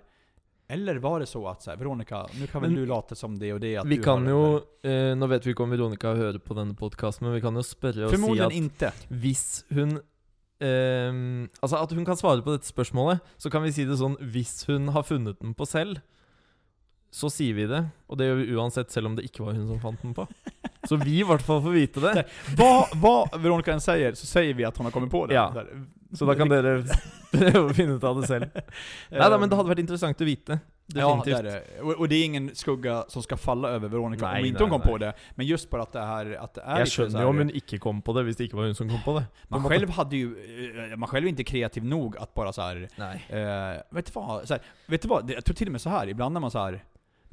Eller var det så att så här, Veronica, nu kan väl Men du lata som det och det att Vi du kan det eh, Nå vet vi ikke om Veronica hører på denne podkasten, men vi kan jo spørre där. og si Förmodligen at inte. hvis ehm, Altså at hun kan svare på dette spørsmålet, så kan vi si det sånn Hvis hun har funnet den på selv, så sier vi det. Og det gjør vi uansett, selv om det ikke var hun som fant den på. Så vi i hvert fall får vite det. Vad, vad Veronica än säger, så säger vi att hon har kommit på det. Ja. Så da kan dere slipper å finne ut av det selv. Nei da, men det hadde vært interessant å vite. Ja, det Definitivt. är det. Och, det är ingen skugga som ska falla över Veronica Nej, om inte nej, hon kom nej. på det. Men just bara att det här, att det är skjønner här- jo om hun ikke kom på det, hvis det ikke var hun som kom på det. Man måte. själv hade ju, eh, man själv är inte kreativ nog att bara så här. Eh, vet du vad? Så här, vet du vad? Jag tror till och med så här. ibland när man så här.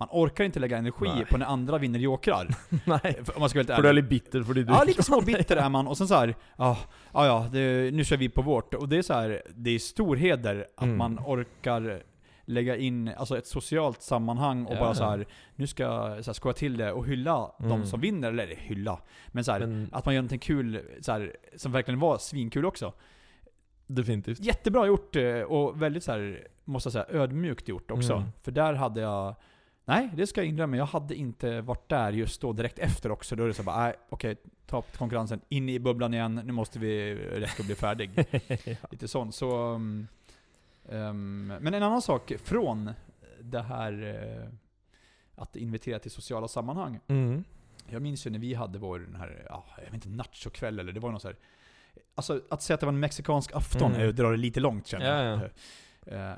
Man orkar inte lägga energi Nej. på när andra vinner jokrar. För- Om man ska vara For du ärlig. litt bitter fordi du Ja, lite småbitter är man. Och sen så här, ja, ja, ja det, nu kör vi på vårt. Och det är så här, det är stor heder att Mm. man orkar lägga in alltså ett socialt sammanhang och Ja, bara så här, nu ska jag så här, skoja till det och hylla de Mm. som vinner, eller hylla. Men så här, Men att man gör någonting kul, så här, som verkligen var svinkul också. definitivt. Jättebra gjort eh, och väldigt så här, måste jag säga, ödmjukt gjort också. Mm. För där hade jag, nej det ska jag inrömma, jag hade inte varit där just då direkt efter också. Då är det så bara, nej okej, ta upp konkurrensen, in i bubblan igen, nu måste vi räcka och bli färdig. Lite sånt. Så, um, men en annan sak från det här eh, att invitera till sociala sammanhang. Mm. Jag minns ju när vi hade vår, den här, ja, jag vet inte, nachokväll eller det var något så här. Alltså att säga att det var en mexikansk afton Mm. är att dra det lite långt känner Ja, jag. ja.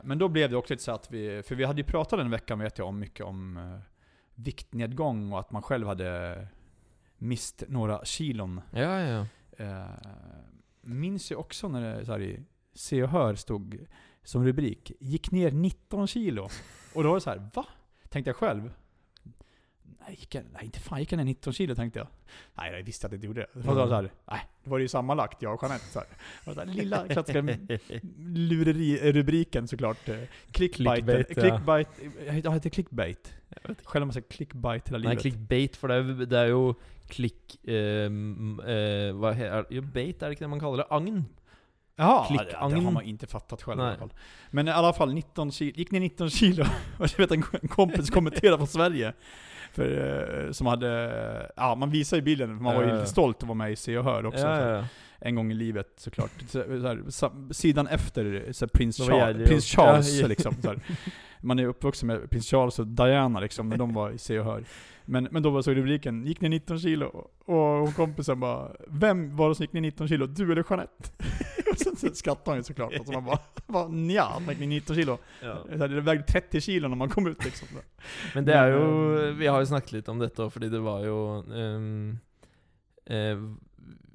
Men då blev det också lite så att vi, för vi hade ju pratat den veckan vet jag om mycket om eh, viktnedgång och att man själv hade mist några kilon. Ja, ja. Eh, minns ju också när det så här, i Se och Hör stod som rubrik, gick ner 19 kilo. Och då var det så här, va? Tänkte jag själv. Nej, gick jag, nej inte fan gick jag ner 19 kilo tänkte jag. Nej, jag visste att jag inte gjorde det. Det var så här, nej, det var ju sammanlagt jag och Jeanette. Så här. Det så här, lilla klassiska lureri-rubriken såklart. Eh, Clickbait. Clickbait, ja. clickbait. Jag heter clickbait. Själv har man sagt clickbait hela livet. clickbait, for det jo- det er jo klikk eh, eh, Hva he- er, Jo, bait, er det det man kaller det? Agn? Ja, det, det har man inte fattat själv i alla Nej. fall. Men i alla fall 19 kilo, gick ner 19 kilo. Och jag vet en kompis kommenterade från Sverige. För, eh, som hade, ja man visar ju bilden, för man var ju lite stolt att vara med i Se och Hör också. Så. En gång i livet såklart. Så, så här, sidan efter så här, prins, Charles, prins. Charles liksom. Så här. Man är uppvuxen med prins Charles och Diana liksom, när de var i Se och Hör. Men, men då var så rubriken, gick ner 19 kilo. Och och kompisen bara, vem var det som gick ner 19 kilo? Du eller Jeanette? och sen, sen skrattade han ju såklart. Så man bara, bara nja, han gick ner 19 kilo. Ja. Det vägde 30 kilo när man kom ut liksom. Men det er jo Men, eh, Vi har jo snakket litt om dette òg, fordi det var jo ehm, eh,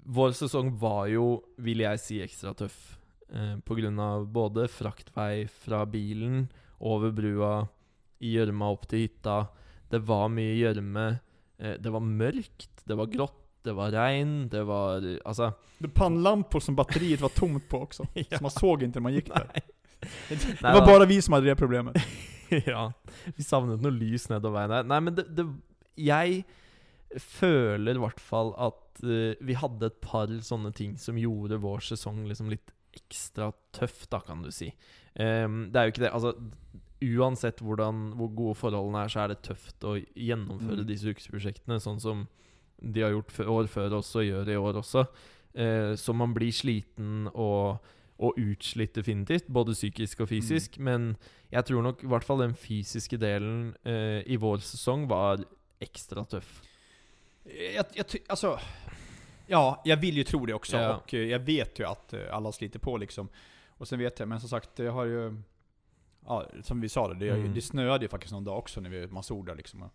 Vår sesong var jo, vil jeg si, ekstra tøff. Eh, på grunn av både fraktvei fra bilen, over brua, i gjørma opp til hytta. Det var mye gjørme. Eh, det var mørkt, det var grått, det var regn, det var Altså Det pannlampor som batteriet var tomt på också. Ja. Så man såg inte när man gick där. Det var bara vi som hade det problemet. ja. Vi savnet noe lys nedover veien her. Nei, men det, det Jeg føler i hvert fall at eh, vi hadde et par sånne ting som gjorde vår sesong liksom litt ekstra tøff, da, kan du si. Ehm, det er jo ikke det Altså, uansett hvordan, hvor gode forholdene er, så er det tøft å gjennomføre Mm. disse ukesprosjektene, sånn som de har gjort år før også, og gjør i år også. Eh, så man blir sliten og, og utslitt definitivt, både psykisk og fysisk. Men jeg tror nok i hvert fall den fysiske delen eh, i vår sesong var ekstra tøff. Jag, jag, alltså, ja, jag vill ju tro det också. Ja. Och eh, jag vet ju att eh, alla sliter på liksom. Och sen vet jag, men som sagt, det har ju... Ja, som vi sa, det, det, Mm. det snöade ju faktiskt någon dag också när vi, där liksom.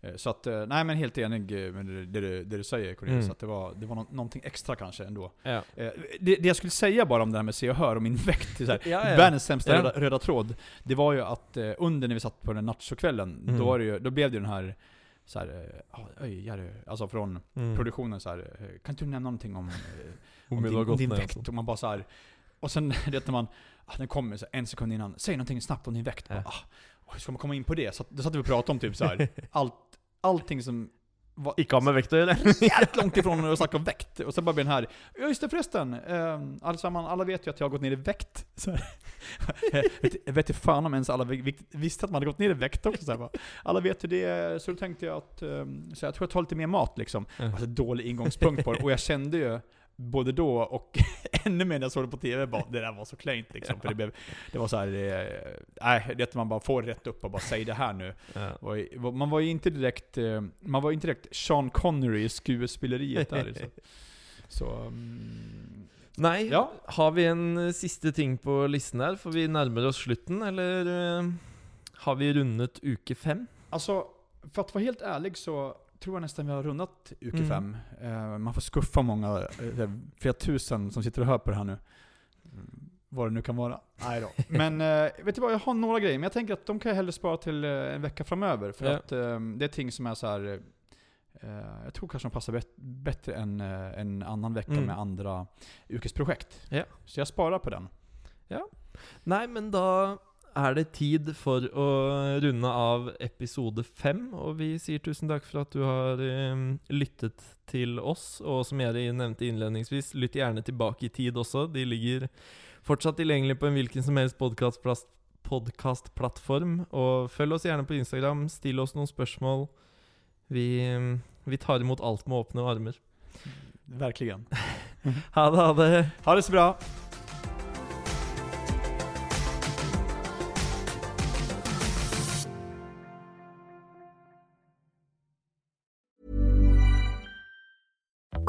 Eh, Så att, eh, nej men helt enig eh, med det, det, du- det du säger Cornelius, Mm. att det var, det var nå- någonting extra kanske ändå. Ja. Det, det jag skulle säga bara om det här med Se och Hör och min är så här, Ja, ja. världens sämsta röda, röda tråd. Det var ju att under när vi satt på den nachokvällen, Mm. då, ju, då blev det ju den här så här, eh, ah, Jerry, alltså från Mm. produktionen så här, kan inte du nämna någonting om, om din, om din ned, vikt? altså. Och man bara så här, och sen när man, ah, den kommer så en sekund innan, säg någonting snabbt om din vikt. Ja. Ah, oj, ska man komma in på det? Så då satt vi och pratade om typ så här, allt, allting som var Ikke har med å gjøre. jävligt långt ifrån att snacka om vikt. Och sen bara blir den här, ja just det förresten, eh, allesammans, alla vet ju att jag har gått ner i vikt. Så här. jag, vet, jag vet fan om ens alla visste att man hade gått ner i vikt också. Så här. Alla vet ju det, så då tänkte jag att, eh, så jag tror jag tar lite mer mat liksom. Ja. Alltså dålig ingångspunkt på det. Och jag kände ju, både då och ännu mer när jag såg det på TV, bara, det där var så klent liksom. För det, blev, det var så här, eh, nej, det att man bara får rätt upp och bara säg det här nu. Ja. Man var ju inte direkt, eh, man var inte direkt Sean Connery i skådespeleriet där. Så, så mm, Nei, Ja. har vi en eh, siste ting på listen her? For vi nærmer oss slutten, eller har vi rundet uke fem? Alltså, för att vara helt ärlig så tror jag nästan vi har rundat uke Mm. fem. Eh, man får skuffa många, eh, flera tusen som sitter och hör på det här nu. Mm, Vad det nu kan vara. Nej då. Men eh, vet du vad, jag har några grejer, men jag tänker att de kan jag hellre spara till eh, en vecka framöver. För Ja. att eh, det är ting som är så här. eh, jag tror kanske de passar bet- bättre än eh, en annan vecka Mm. med andra yrkesprojekt. Ja. Så jag sparar på den. Nei, men da er det tid for å runde av episode fem. Og vi sier tusen takk for at du har eh, lyttet til oss. Og som jeg nevnte innledningsvis, lytt gjerne tilbake i tid også. De ligger fortsatt tilgjengelig på en hvilken som helst podkastplattform. Og følg oss gjerne på Instagram. Still oss noen spørsmål. Vi, eh, vi tar imot alt med åpne armer. Verkligen. Ha det, ha det! Ha det så bra!